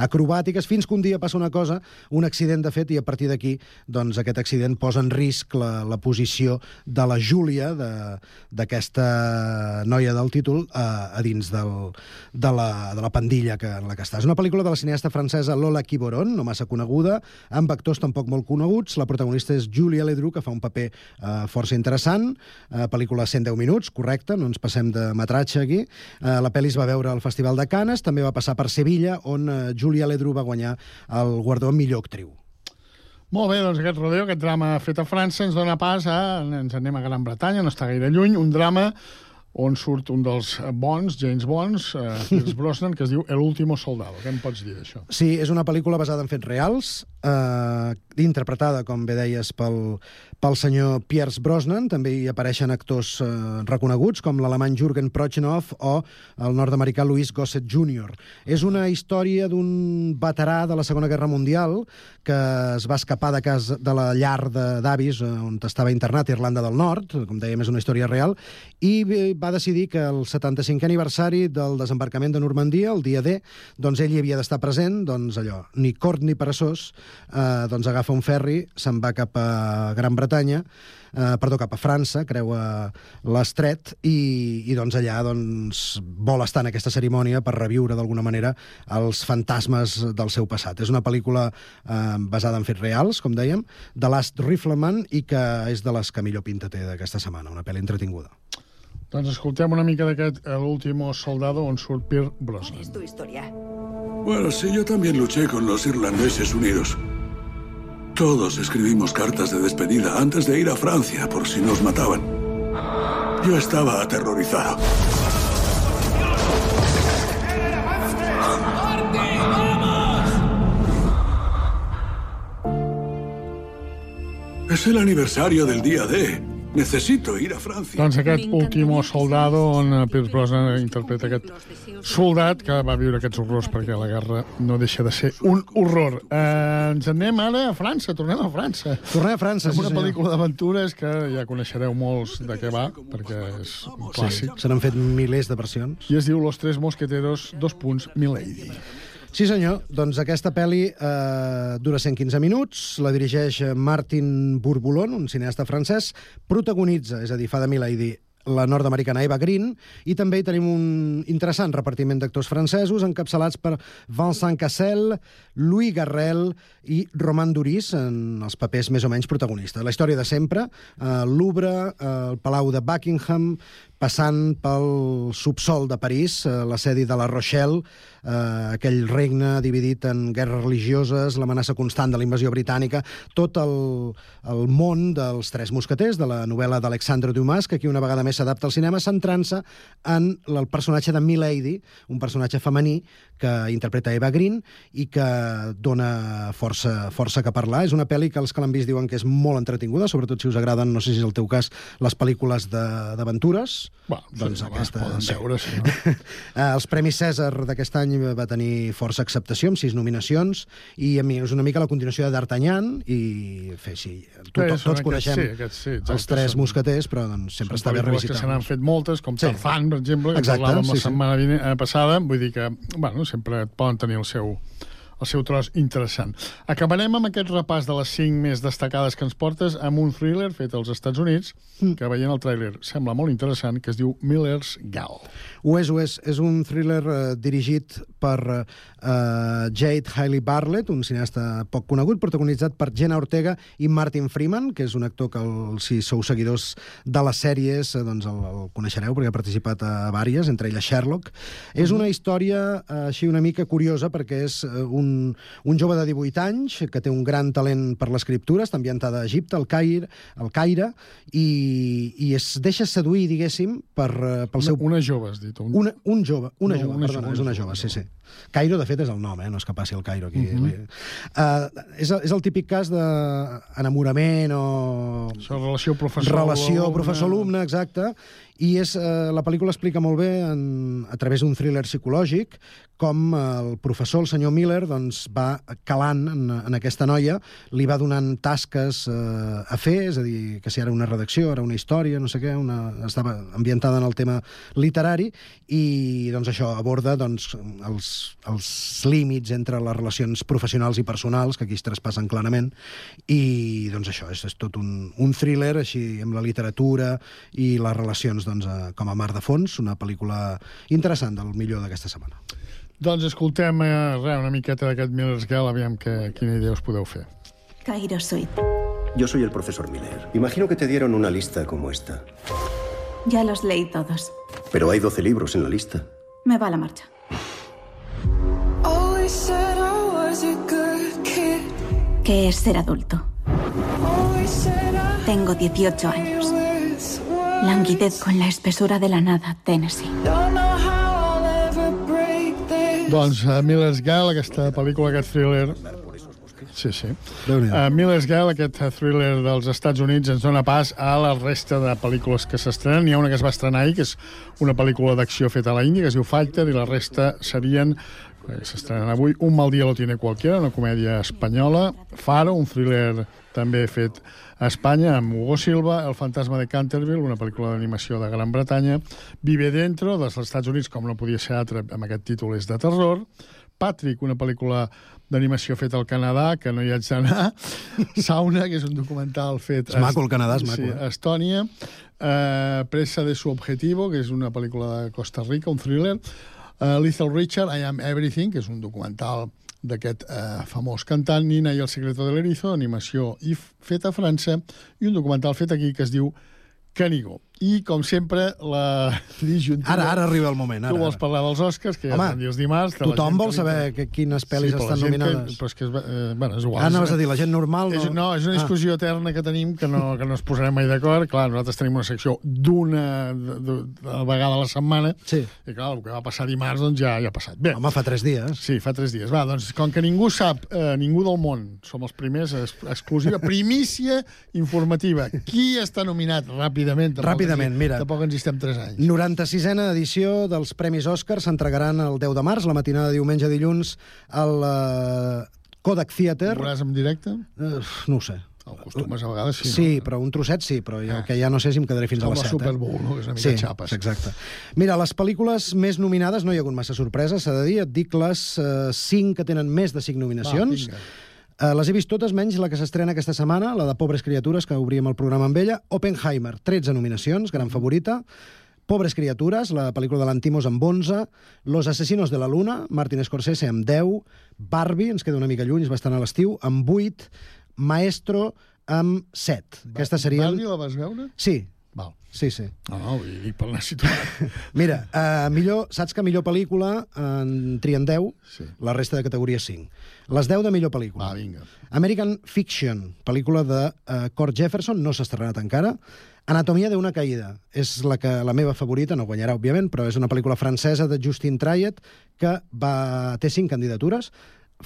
acrobàtiques, fins que un dia passa una cosa, un accident de fet, i a partir d'aquí doncs, aquest accident posa en risc la, la posició de la Júlia, de- d'aquesta noia del títol, a, a dins del, de, la, de la pandilla que, en la que està. És una pel·lícula de la cineasta francesa Lola Quiboron, no massa coneguda, amb actors tampoc molt coneguts. La protagonista és Julia Ledru, que fa un paper eh, força interessant. Eh, pel·lícula 110 minuts, correcte, no ens passem de metratge aquí. Eh, la pel·li es va veure al Festival de Canes, també va passar per Sevilla, on eh, Julia Ledru va guanyar el guardó millor actriu. Molt bé, doncs aquest rodeo, aquest drama fet a França, ens dona pas a... Ens anem a Gran Bretanya, no està gaire lluny, un drama on surt un dels bons, James Bonds, eh, Pierce Brosnan, que es diu El último soldado. Què em pots dir d'això? Sí, és una pel·lícula basada en fets reals, eh, interpretada, com bé deies, pel, pel senyor Pierce Brosnan. També hi apareixen actors eh, reconeguts, com l'alemany Jürgen Prochnow o el nord-americà Louis Gossett Jr. És una història d'un veterà de la Segona Guerra Mundial que es va escapar de casa de la llar de- d'avis, eh, on estava internat Irlanda del Nord, com dèiem, és una història real, i va decidir que el 75è aniversari del desembarcament de Normandia, el dia D, doncs ell hi havia d'estar present, doncs allò, ni cort ni peresós, eh, doncs agafa un ferri, se'n va cap a Gran Bretanya, eh, perdó, cap a França, creua l'estret, i, i doncs allà doncs, vol estar en aquesta cerimònia per reviure d'alguna manera els fantasmes del seu passat. És una pel·lícula eh, basada en fets reals, com dèiem, de Last Rifleman, i que és de les que millor pinta té d'aquesta setmana, una pel·li entretinguda. Doncs escoltem una mica d'aquest El último soldado, on surt Pierce Brosnan. Es tu historia. Bueno, sí, yo también luché con los irlandeses unidos. Todos escribimos cartas de despedida antes de ir a Francia por si nos mataban. Yo estaba aterrorizado. Es el aniversario del día D. Necesito ir a Francia. Doncs aquest último soldado, on Pierce Brosnan interpreta aquest soldat que va viure aquests horrors perquè la guerra no deixa de ser un horror. Eh, ens anem ara a França, tornem a França. Tornem a França, Amb sí, una senyor. pel·lícula d'aventures que ja coneixereu molts de què va, perquè és un clàssic. Sí, se n'han fet milers de versions. I es diu Los Tres Mosqueteros, dos punts, Milady. Sí, senyor. Doncs aquesta pel·li eh, dura 115 minuts, la dirigeix Martin Bourboulon, un cineasta francès, protagonitza, és a dir, fa de Milady, la nord-americana Eva Green, i també hi tenim un interessant repartiment d'actors francesos encapçalats per Vincent Cassel, Louis Garrel i Roman Duris en els papers més o menys protagonistes. La història de sempre, eh, Louvre, eh, el Palau de Buckingham, passant pel subsol de París, eh, la sedi de la Rochelle, eh, aquell regne dividit en guerres religioses, l'amenaça constant de la invasió britànica, tot el, el món dels Tres Mosqueters, de la novel·la d'Alexandre Dumas, que aquí una vegada més s'adapta al cinema, centrant-se en el personatge de Milady, un personatge femení que interpreta Eva Green i que dona força, força que parlar. És una pel·li que els que l'han vist diuen que és molt entretinguda, sobretot si us agraden, no sé si és el teu cas, les pel·lícules de- d'aventures. Bueno, doncs sí, aquesta... poden sí. veure, sí, no? (laughs) Eh, els Premis Cèsar d'aquest any va tenir força acceptació, amb sis nominacions, i a mi és una mica la continuació de D'Artagnan, i fer, sí, to, Sí, tots aquests, coneixem sí, aquests, sí, exacte, els Tres són- Mosqueters, però doncs, sempre està bé pel·lícules que se revisitar. n'han fet moltes, com Sí. Tarzan, per exemple, que Exacte, parlàvem sí, la sí. setmana vine- eh, passada, vull dir que, bueno, sempre poden tenir el seu el seu tros interessant. Acabarem amb aquest repàs de les cinc més destacades que ens portes amb un thriller fet als Estats Units, Mm. que veient el tràiler sembla molt interessant, que es diu Miller's Gal. Ho és, ho és. És un thriller eh, dirigit per eh, Jade Hailey Bartlett, un cineasta poc conegut, protagonitzat per Jenna Ortega i Martin Freeman, que és un actor que, el, si sou seguidors de les sèries, eh, doncs el, el coneixereu, perquè ha participat a vàries, entre elles Sherlock. És una història eh, així una mica curiosa, perquè és eh, un, un jove de 18 anys que té un gran talent per l'escriptura, està ambientada a Egipte, al Caire, al Caire i, i es deixa seduir, diguéssim, per, eh, pel seu... Una jove, has dit. Un... Una, un jove, una No, jove, una perdona, jove, és una una jove, sí, sí. Cairo, de fet, és el nom, eh? no és que passi el Cairo aquí. Uh uh, és, és el típic cas d'enamorament o... Això, relació professor Relació alumne. professor-alumne, exacte. I és, eh, la pel·lícula explica molt bé, en, a través d'un thriller psicològic, com el professor, el senyor Miller, doncs, va calant en, en aquesta noia, li va donant tasques eh, a fer, és a dir, que si era una redacció, era una història, no sé què, una, estava ambientada en el tema literari, i doncs això aborda doncs, els, els límits entre les relacions professionals i personals, que aquí es traspassen clarament, i doncs això, és, és tot un, un thriller així amb la literatura i les relacions doncs, a, com a mar de fons, una pel·lícula interessant del millor d'aquesta setmana. Doncs escoltem eh, res, una miqueta d'aquest Miller's Gal, aviam que, quina idea us podeu fer. Cairo Suite. Yo soy el profesor Miller. Imagino que te dieron una lista como esta. Ya los leí todos. Pero hay 12 libros en la lista. Me va la marcha. ¿Qué es ser adulto? Tengo 18 años. Languidez con la espesura de la nada, Tennessee. Doncs uh, Miller's Gal, aquesta pel·lícula, aquest thriller... Sí, sí. Uh, Miller's Gal, aquest uh, thriller dels Estats Units, ens dona pas a la resta de pel·lícules que s'estrenen. N'hi ha una que es va estrenar ahir, que és una pel·lícula d'acció feta a la Índia, que es diu Fighter, i la resta serien eh, s'estrenen avui Un mal dia lo tiene cualquiera, una comèdia espanyola, Faro, un thriller també fet a Espanya, amb Hugo Silva, El fantasma de Canterville, una pel·lícula d'animació de Gran Bretanya, Vive Dentro, dels Estats Units, com no podia ser altre, amb aquest títol és de terror, Patrick, una pel·lícula d'animació feta al Canadà, que no hi haig d'anar, (laughs) Sauna, que és un documental fet... És maco, el Canadà, és maco, Sí, eh? Estònia, eh, Presa de su objetivo, que és una pel·lícula de Costa Rica, un thriller, eh, Lethal Richard, I Am Everything, que és un documental d'aquest eh, famós cantant, Nina i el secreto de l'erizo, animació i feta a França, i un documental fet aquí que es diu Canigo. I, com sempre, la (laughs) disjuntiva... Ara, ara arriba el moment. Ara, Tu vols ara. parlar dels Oscars, que ja Home, es els dimarts. que Tothom vol saber que, quines pel·lis la estan gent nominades. Que, però és que és, eh, bueno, és igual. Ah, és- anaves a dir, la gent normal no... És, no, és una Ah. discussió eterna que tenim que no, que no ens posarem mai d'acord. Clar, nosaltres tenim una secció d'una vegada a la setmana sí. i clar, el que va passar dimarts doncs ja, ja ha passat. Bé. Home, fa tres dies. Sí, fa tres dies. Va, doncs, com que ningú sap, eh, ningú del món, som els primers, es, exclusiva, primícia informativa. Qui està nominat ràpidament? (laughs) Tampoc Ràpidament, mira. Tampoc ens hi estem tres anys. 96a edició dels Premis Òscar s'entregaran el 10 de març, la matinada de diumenge a dilluns, al uh, Kodak Theater. Ho veuràs en directe? Uh, no ho sé. El costumes a vegades, sí. Sí, no? però un trosset sí, però el que ja no sé si em quedaré fins Com a les la 7. Super Bowl, no? Que és una mica sí, xapes. exacte. Mira, les pel·lícules més nominades, no hi ha hagut massa sorpreses, s'ha de dir, et dic les uh, 5 que tenen més de 5 nominacions. Va, vinga. Uh, les he vist totes, menys la que s'estrena aquesta setmana, la de Pobres Criatures, que obríem el programa amb ella. Oppenheimer, 13 nominacions, gran favorita. Pobres Criatures, la pel·lícula de l'Antimos amb 11. Los Asesinos de la Luna, Martin Scorsese amb 10. Barbie, ens queda una mica lluny, es va estar a l'estiu, amb 8. Maestro, amb 7. Aquesta seria... Barbie la vas veure? Sí. Val. Sí, sí. No, no, vull dir, per anar situat. (laughs) Mira, uh, millor, saps que millor pel·lícula en trien 10, Sí. la resta de categoria 5. Les 10 de millor pel·lícula. Va, vinga. American Fiction, pel·lícula de uh, Kurt Jefferson, no s'ha estrenat encara. Anatomia d'una caïda, és la, que, la meva favorita, no guanyarà, òbviament, però és una pel·lícula francesa de Justin Triet que va, té cinc candidatures.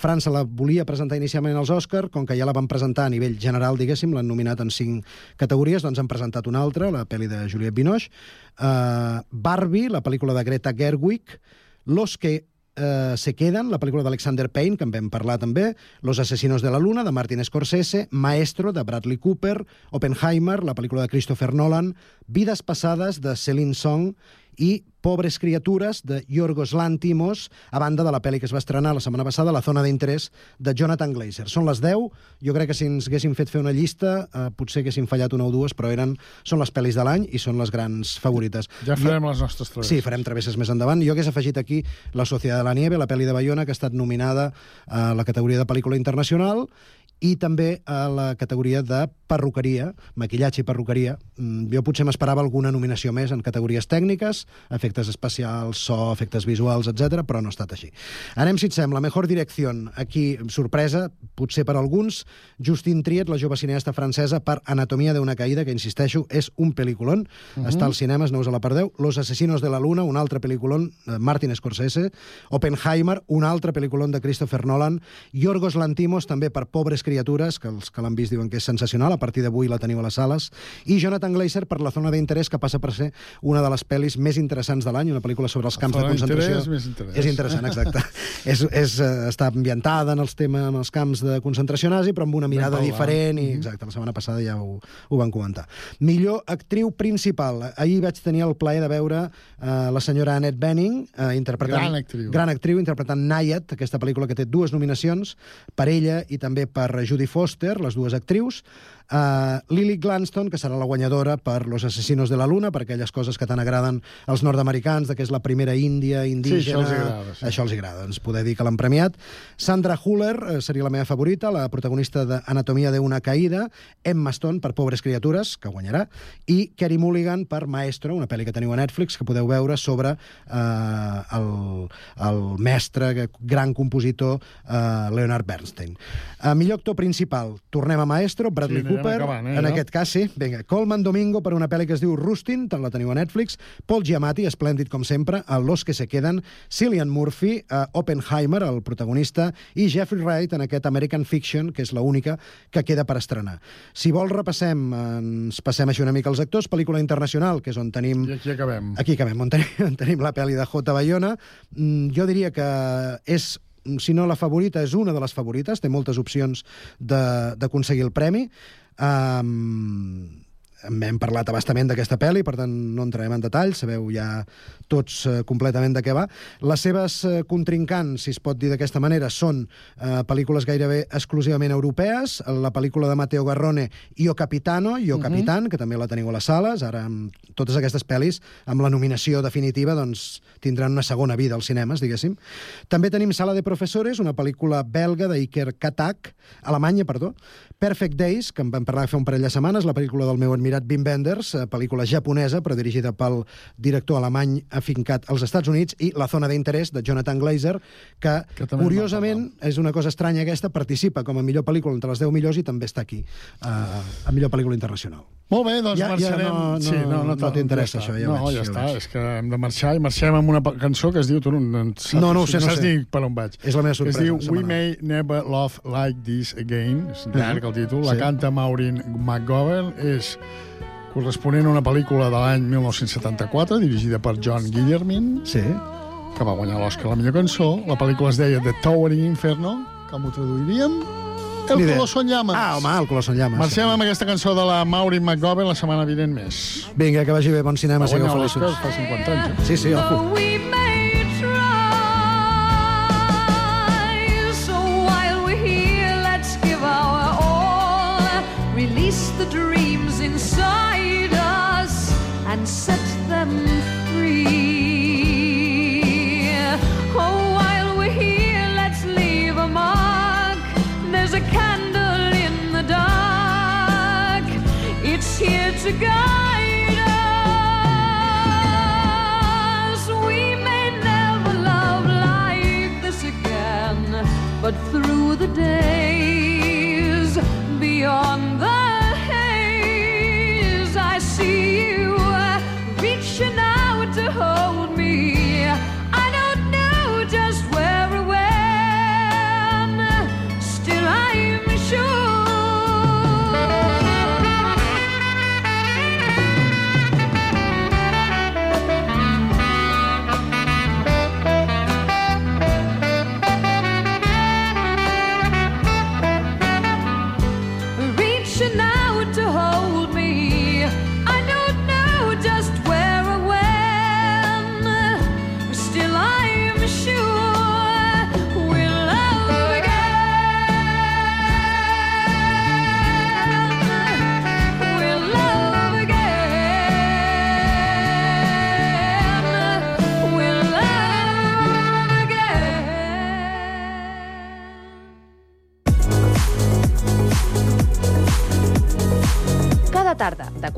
França la volia presentar inicialment als Òscar, com que ja la van presentar a nivell general, diguéssim, l'han nominat en cinc categories, doncs han presentat una altra, la pel·li de Juliette Binoche, uh, Barbie, la pel·lícula de Greta Gerwig, Los que eh, se queden, la pel·lícula d'Alexander Payne, que en vam parlar també, Los asesinos de la luna, de Martin Scorsese, Maestro, de Bradley Cooper, Oppenheimer, la pel·lícula de Christopher Nolan, Vides passades, de Celine Song, i Pobres criatures, de Yorgos Lantimos, a banda de la pel·li que es va estrenar la setmana passada, La zona d'interès, de Jonathan Glazer. Són les 10. Jo crec que si ens haguéssim fet fer una llista, eh, potser haguéssim fallat una o dues, però eren, són les pel·lis de l'any i són les grans favorites. Ja farem les nostres travesses. Sí, farem travesses més endavant. Jo hagués afegit aquí La Sociedad de la Nieve, la pel·li de Bayona, que ha estat nominada a la categoria de pel·lícula internacional i també a la categoria de perruqueria, maquillatge i perruqueria. Mm, Jo potser m'esperava alguna nominació més en categories tècniques, efectes especials, so, efectes visuals, etc, però no ha estat així. Anem, si et sembla, Mejor Direcció. Aquí, sorpresa, potser per alguns, Justine Triet, la jove cineasta francesa, per Anatomia d'una caïda, que, insisteixo, és un pel·lículon. Mhm. Està als cinemes, no us la perdeu. Los asesinos de la luna, un altre pel·lículon, eh, Martin Scorsese. Oppenheimer, un altre pel·lículon de Christopher Nolan. Yorgos Lantimos, també per Pobres criatures, que els que l'han vist diuen que és sensacional, a partir d'avui la teniu a les sales. I Jonathan Glazer per La zona d'interès, que passa per ser una de les pel·lis més interessants de l'any, una pel·lícula sobre els camps de concentració. d'interès, més interès. És interessant, exacte. (laughs) és, és, eh, està ambientada en els temes, en els camps de concentració nazi, però amb una mirada diferent, i Mhm. exacte, la setmana passada ja ho, ho van comentar. Millor actriu principal. Ahir vaig tenir el plaer de veure eh, la senyora Annette Bening eh, interpretant... Gran actriu. Gran actriu, interpretant Nayat, aquesta pel·lícula que té dues nominacions, per ella i també per Judy Foster, les dues actrius. Uh, Lily Gladstone, que serà la guanyadora per Los asesinos de la luna, per aquelles coses que tant agraden als nord-americans, de que és la primera índia, indígena... això els agrada, sí. Això els agrada, ens poder dir que l'han premiat. Sandra Huller eh, seria la meva favorita, la protagonista d'Anatomia d'una caïda, Emma Stone per Pobres criatures, que guanyarà, i Kerry Mulligan per Maestro, una pel·li que teniu a Netflix, que podeu veure sobre eh, el, el mestre, gran compositor eh, Leonard Bernstein. A millor actor principal, tornem a Maestro, Bradley Sí, Cooper, acabant, eh, en ja? aquest cas sí. Vinga, Coleman Domingo per una pel·li que es diu Rustin, tant la teniu a Netflix, Paul Giamatti, esplèndid com sempre, a Los que se queden, Cillian Murphy, a Oppenheimer, el protagonista, i Jeffrey Wright en aquest American Fiction, que és l'única que queda per estrenar. Si vols, repassem, ens passem així una mica els actors, pel·lícula internacional, que és on tenim... I aquí acabem. Aquí acabem, on tenim, on tenim la pel·li de J. Bayona. Mm, Jo diria que és si no la favorita, és una de les favorites, té moltes opcions de- d'aconseguir el premi. Um, hem parlat abastament d'aquesta pel·li, per tant no entrarem en detall, sabeu ja tots eh, completament de què va. Les seves eh, contrincants, si es pot dir d'aquesta manera, són eh, pel·lícules gairebé exclusivament europees, la pel·lícula de Matteo Garrone, Io Capitano, Io Mhm. Capitan, que també la teniu a les sales, ara amb totes aquestes pel·lis, amb la nominació definitiva, doncs tindran una segona vida als cinemes, diguéssim. També tenim Sala de Professores, una pel·lícula belga d'Iker Katak, Alemanya, perdó, Perfect Days, que en vam parlar fa un parell de setmanes, la pel·lícula del meu Mirat Wim Wenders, eh, pel·lícula japonesa, però dirigida pel director alemany afincat als Estats Units, i La zona d'interès, de Jonathan Glazer, que, Que curiosament, és una cosa estranya aquesta, participa com a millor pel·lícula entre les 10 millors i també està aquí, eh, a millor pel·lícula internacional. Molt bé, doncs Ja- ja marxarem... no- no- sí, no, no, no t'interessa ja això, ja no, veig, ja, ja està, veig. és que hem de marxar i marxem amb una cançó que es diu... Tu no, no, saps, No, no ho sé, no saps sé. ni per on vaig. És la meva sorpresa Es diu We setmanal. May Never Love Like This Again, és llarg el títol, la Sí. canta Maureen McGovern, és corresponent a una pel·lícula de l'any 1974, dirigida per John Guillermin, sí. que va guanyar l'Oscar a la millor cançó. La pel·lícula es deia The Towering Inferno, com ho traduiríem? El Ni. Colosso en llames. Ah, home, el Colosso en llames. Marxem amb aquesta cançó de la Maureen McGovern la setmana vinent més. Vinga, que vagi bé, bon cinema, Va sigueu guanyar feliços. l'Oscar fa 50 anys. eh? Sí, sí, ojo. We It's here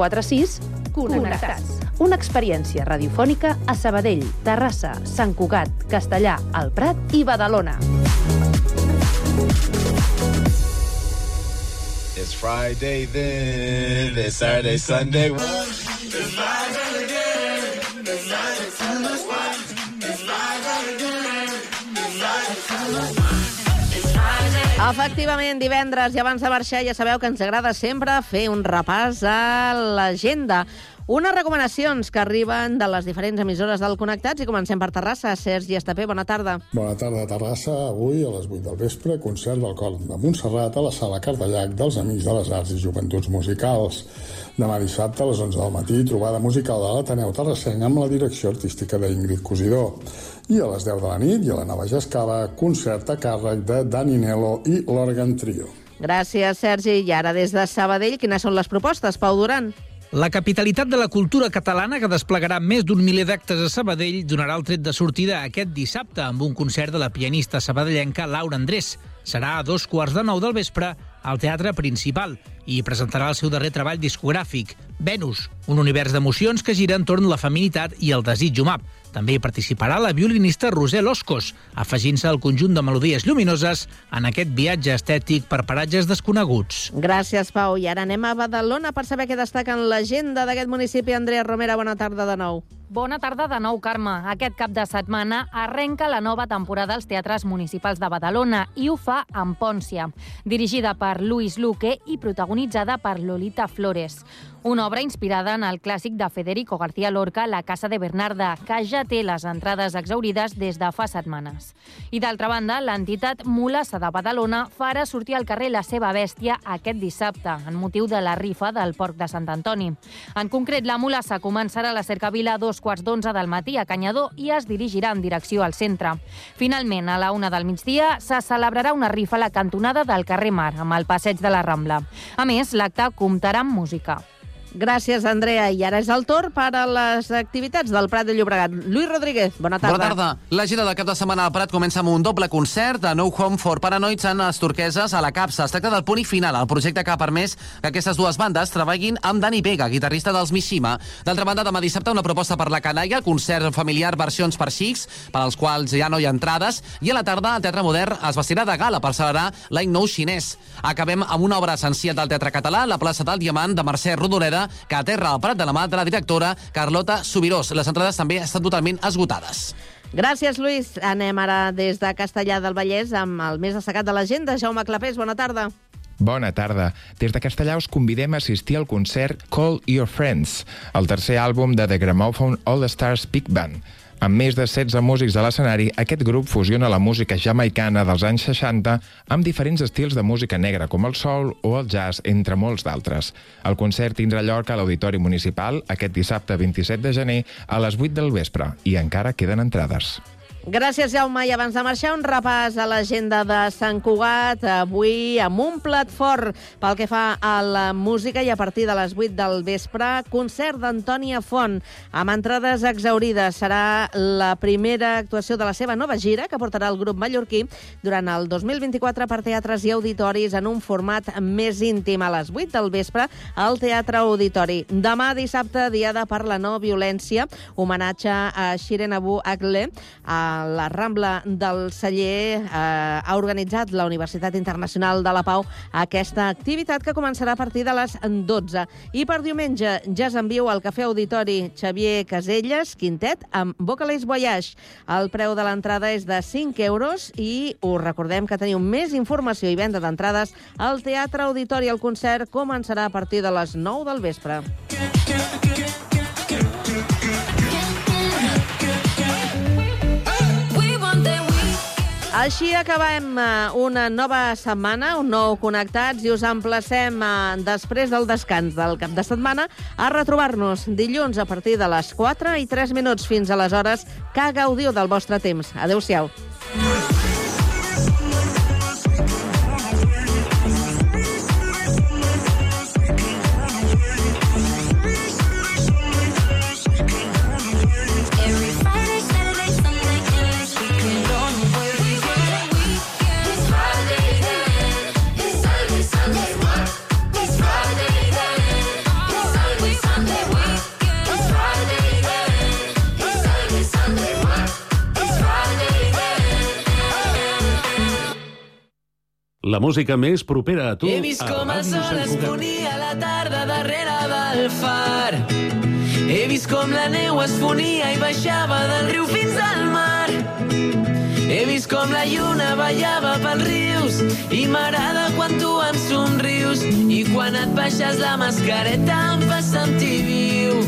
946 Connectats. Una experiència radiofònica a Sabadell, Terrassa, Sant Cugat, Castellà, El Prat i Badalona. It's Friday then, it's Saturday, Sunday... Efectivament, divendres i abans de marxar ja sabeu que ens agrada sempre fer un repàs a l'agenda. Unes recomanacions que arriben de les diferents emissores del Connectats i comencem per Terrassa. Sergi Estapé, bona tarda. Bona tarda Terrassa. Avui, a les 8 del vespre, concert del cor de Montserrat a la sala Cardellac dels Amics de les Arts i Joventuts Musicals. Demà dissabte, a les 11 del matí, trobada musical de l'Ateneu Terrassenc amb la direcció artística d'Ingrid Cosidó. I a les 10 de la nit, i a la Nova Jascava, concert a càrrec de Dani Nelo i l'Òrgan Trio. Gràcies, Sergi. I ara, des de Sabadell, quines són les propostes? Pau Duran. La capitalitat de la cultura catalana, que desplegarà més d'un miler d'actes a Sabadell, donarà el tret de sortida aquest dissabte amb un concert de la pianista sabadellenca Laura Andrés. Serà a dos quarts de nou del vespre al Teatre Principal i presentarà el seu darrer treball discogràfic, Venus, un univers d'emocions que gira entorn la feminitat i el desig humà. També hi participarà la violinista Rosel Oscos, afegint-se al conjunt de melodies lluminoses en aquest viatge estètic per paratges desconeguts. Gràcies, Pau. I ara anem a Badalona per saber què destaca en l'agenda d'aquest municipi. Andrea Romera, bona tarda de nou. Bona tarda de nou, Carme. Aquest cap de setmana arrenca la nova temporada als teatres municipals de Badalona i ho fa amb Pòncia, dirigida per Luis Luque i protagonitzada per Lolita Flores. Una obra inspirada en el clàssic de Federico García Lorca, La casa de Bernarda, que ja té les entrades exaurides des de fa setmanes. I d'altra banda, l'entitat Mulassa de Badalona farà sortir al carrer la seva bèstia aquest dissabte, en motiu de la rifa del Porc de Sant Antoni. En concret, la Mulassa començarà la cercavila a dos quarts d'onze del matí a Canyador i es dirigirà en direcció al centre. Finalment, a la una del migdia, se celebrarà una rifa a la cantonada del carrer Mar, amb el passeig de la Rambla. A més, l'acte comptarà amb música. Gràcies, Andrea. I ara és el torn per a les activitats del Prat de Llobregat. Lluís Rodríguez, bona tarda. Bona tarda. La gira del cap de setmana al Prat comença amb un doble concert de No Home for Paranoids en les turqueses a la capsa. Es tracta del punt i final, el projecte que ha permès que aquestes dues bandes treballin amb Dani Vega, guitarrista dels Mishima. D'altra banda, demà dissabte una proposta per la canalla, concert familiar versions per xics, per als quals ja no hi ha entrades, i a la tarda el Teatre Modern es vestirà de gala per celebrar l'any nou xinès. Acabem amb una obra essencial del teatre català, La plaça del Diamant, de Mercè Rodoreda, que aterra al Prat de la mà de la directora Carlota Subirós. Les entrades també estan totalment esgotades. Gràcies, Lluís. Anem ara des de Castellà del Vallès amb el més destacat de l'agenda. Jaume Clapés, bona tarda. Bona tarda. Des de Castellà us convidem a assistir al concert Call Your Friends, el tercer àlbum de The Gramophone All Stars Big Band. Amb més de 16 músics a l'escenari, aquest grup fusiona la música jamaicana dels anys 60 amb diferents estils de música negra, com el soul o el jazz, entre molts d'altres. El concert tindrà lloc a l'Auditori Municipal aquest dissabte 27 de gener a les 8 del vespre i encara queden entrades. Gràcies, Jaume. I abans de marxar, un repàs a l'agenda de Sant Cugat. Avui amb un plat fort pel que fa a la música i a partir de les 8 del vespre, concert d'Antònia Font amb entrades exaurides. Serà la primera actuació de la seva nova gira que portarà el grup mallorquí durant el 2024 per teatres i auditoris en un format més íntim a les 8 del vespre al Teatre Auditori. Demà dissabte, diada per la no violència, homenatge a Shiren Abu Akleh, a la Rambla del Celler eh, ha organitzat la Universitat Internacional de la Pau aquesta activitat que començarà a partir de les 12. I per diumenge ja s'enviu al Cafè Auditori Xavier Caselles, quintet, amb Vocalist Voyage. El preu de l'entrada és de 5 euros i us recordem que teniu més informació i venda d'entrades al Teatre Auditori. El concert començarà a partir de les 9 del vespre. Així acabem eh, una nova setmana, un nou Connectats, i us emplacem, eh, després del descans del cap de setmana, a retrobar-nos dilluns a partir de les 4 i 3 minuts fins a les hores que gaudiu del vostre temps. Adéu-siau. Every La música més propera a tu He vist com el sol es ponia la tarda darrere del far. He vist com la neu es fonia i baixava del riu fins al mar. He vist com la lluna ballava pels rius i m'agrada quan tu em somrius i quan et baixes la mascareta em fa sentir viu.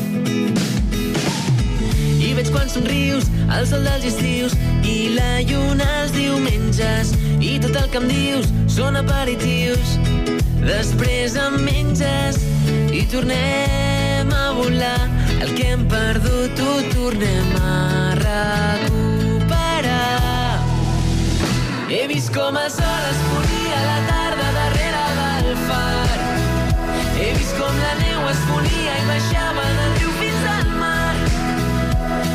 Veig quan somrius el sol dels estius i la lluna els diumenges i tot el que em dius són aperitius. Després em menges i tornem a volar. El que hem perdut ho tornem a recuperar. He vist com el sol es ponia la tarda darrere del far. He vist com la neu es fonia i baixava del riu.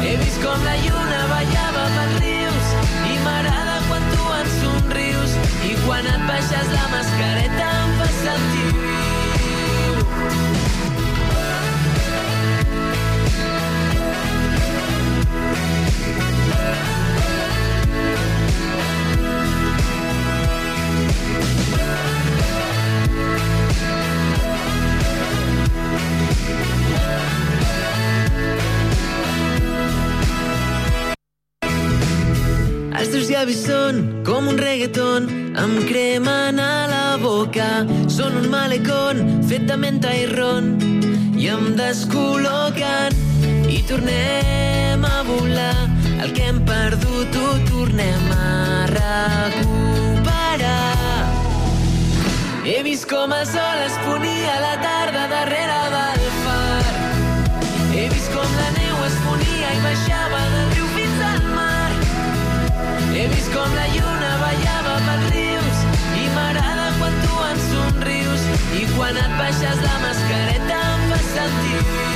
He vist com la lluna ballava pels rius i m'agrada quan tu em somrius i quan et baixes la mascareta em fa sentir són com un reggaeton, em cremen a la boca. Són un malecón fet de menta i ron i em descol·loquen i tornem a volar. El que hem perdut ho tornem a recuperar. He vist com el sol es ponia a la tarda com la lluna ballava pels rius i m'agrada quan tu em somrius i quan et baixes la mascareta em fa sentir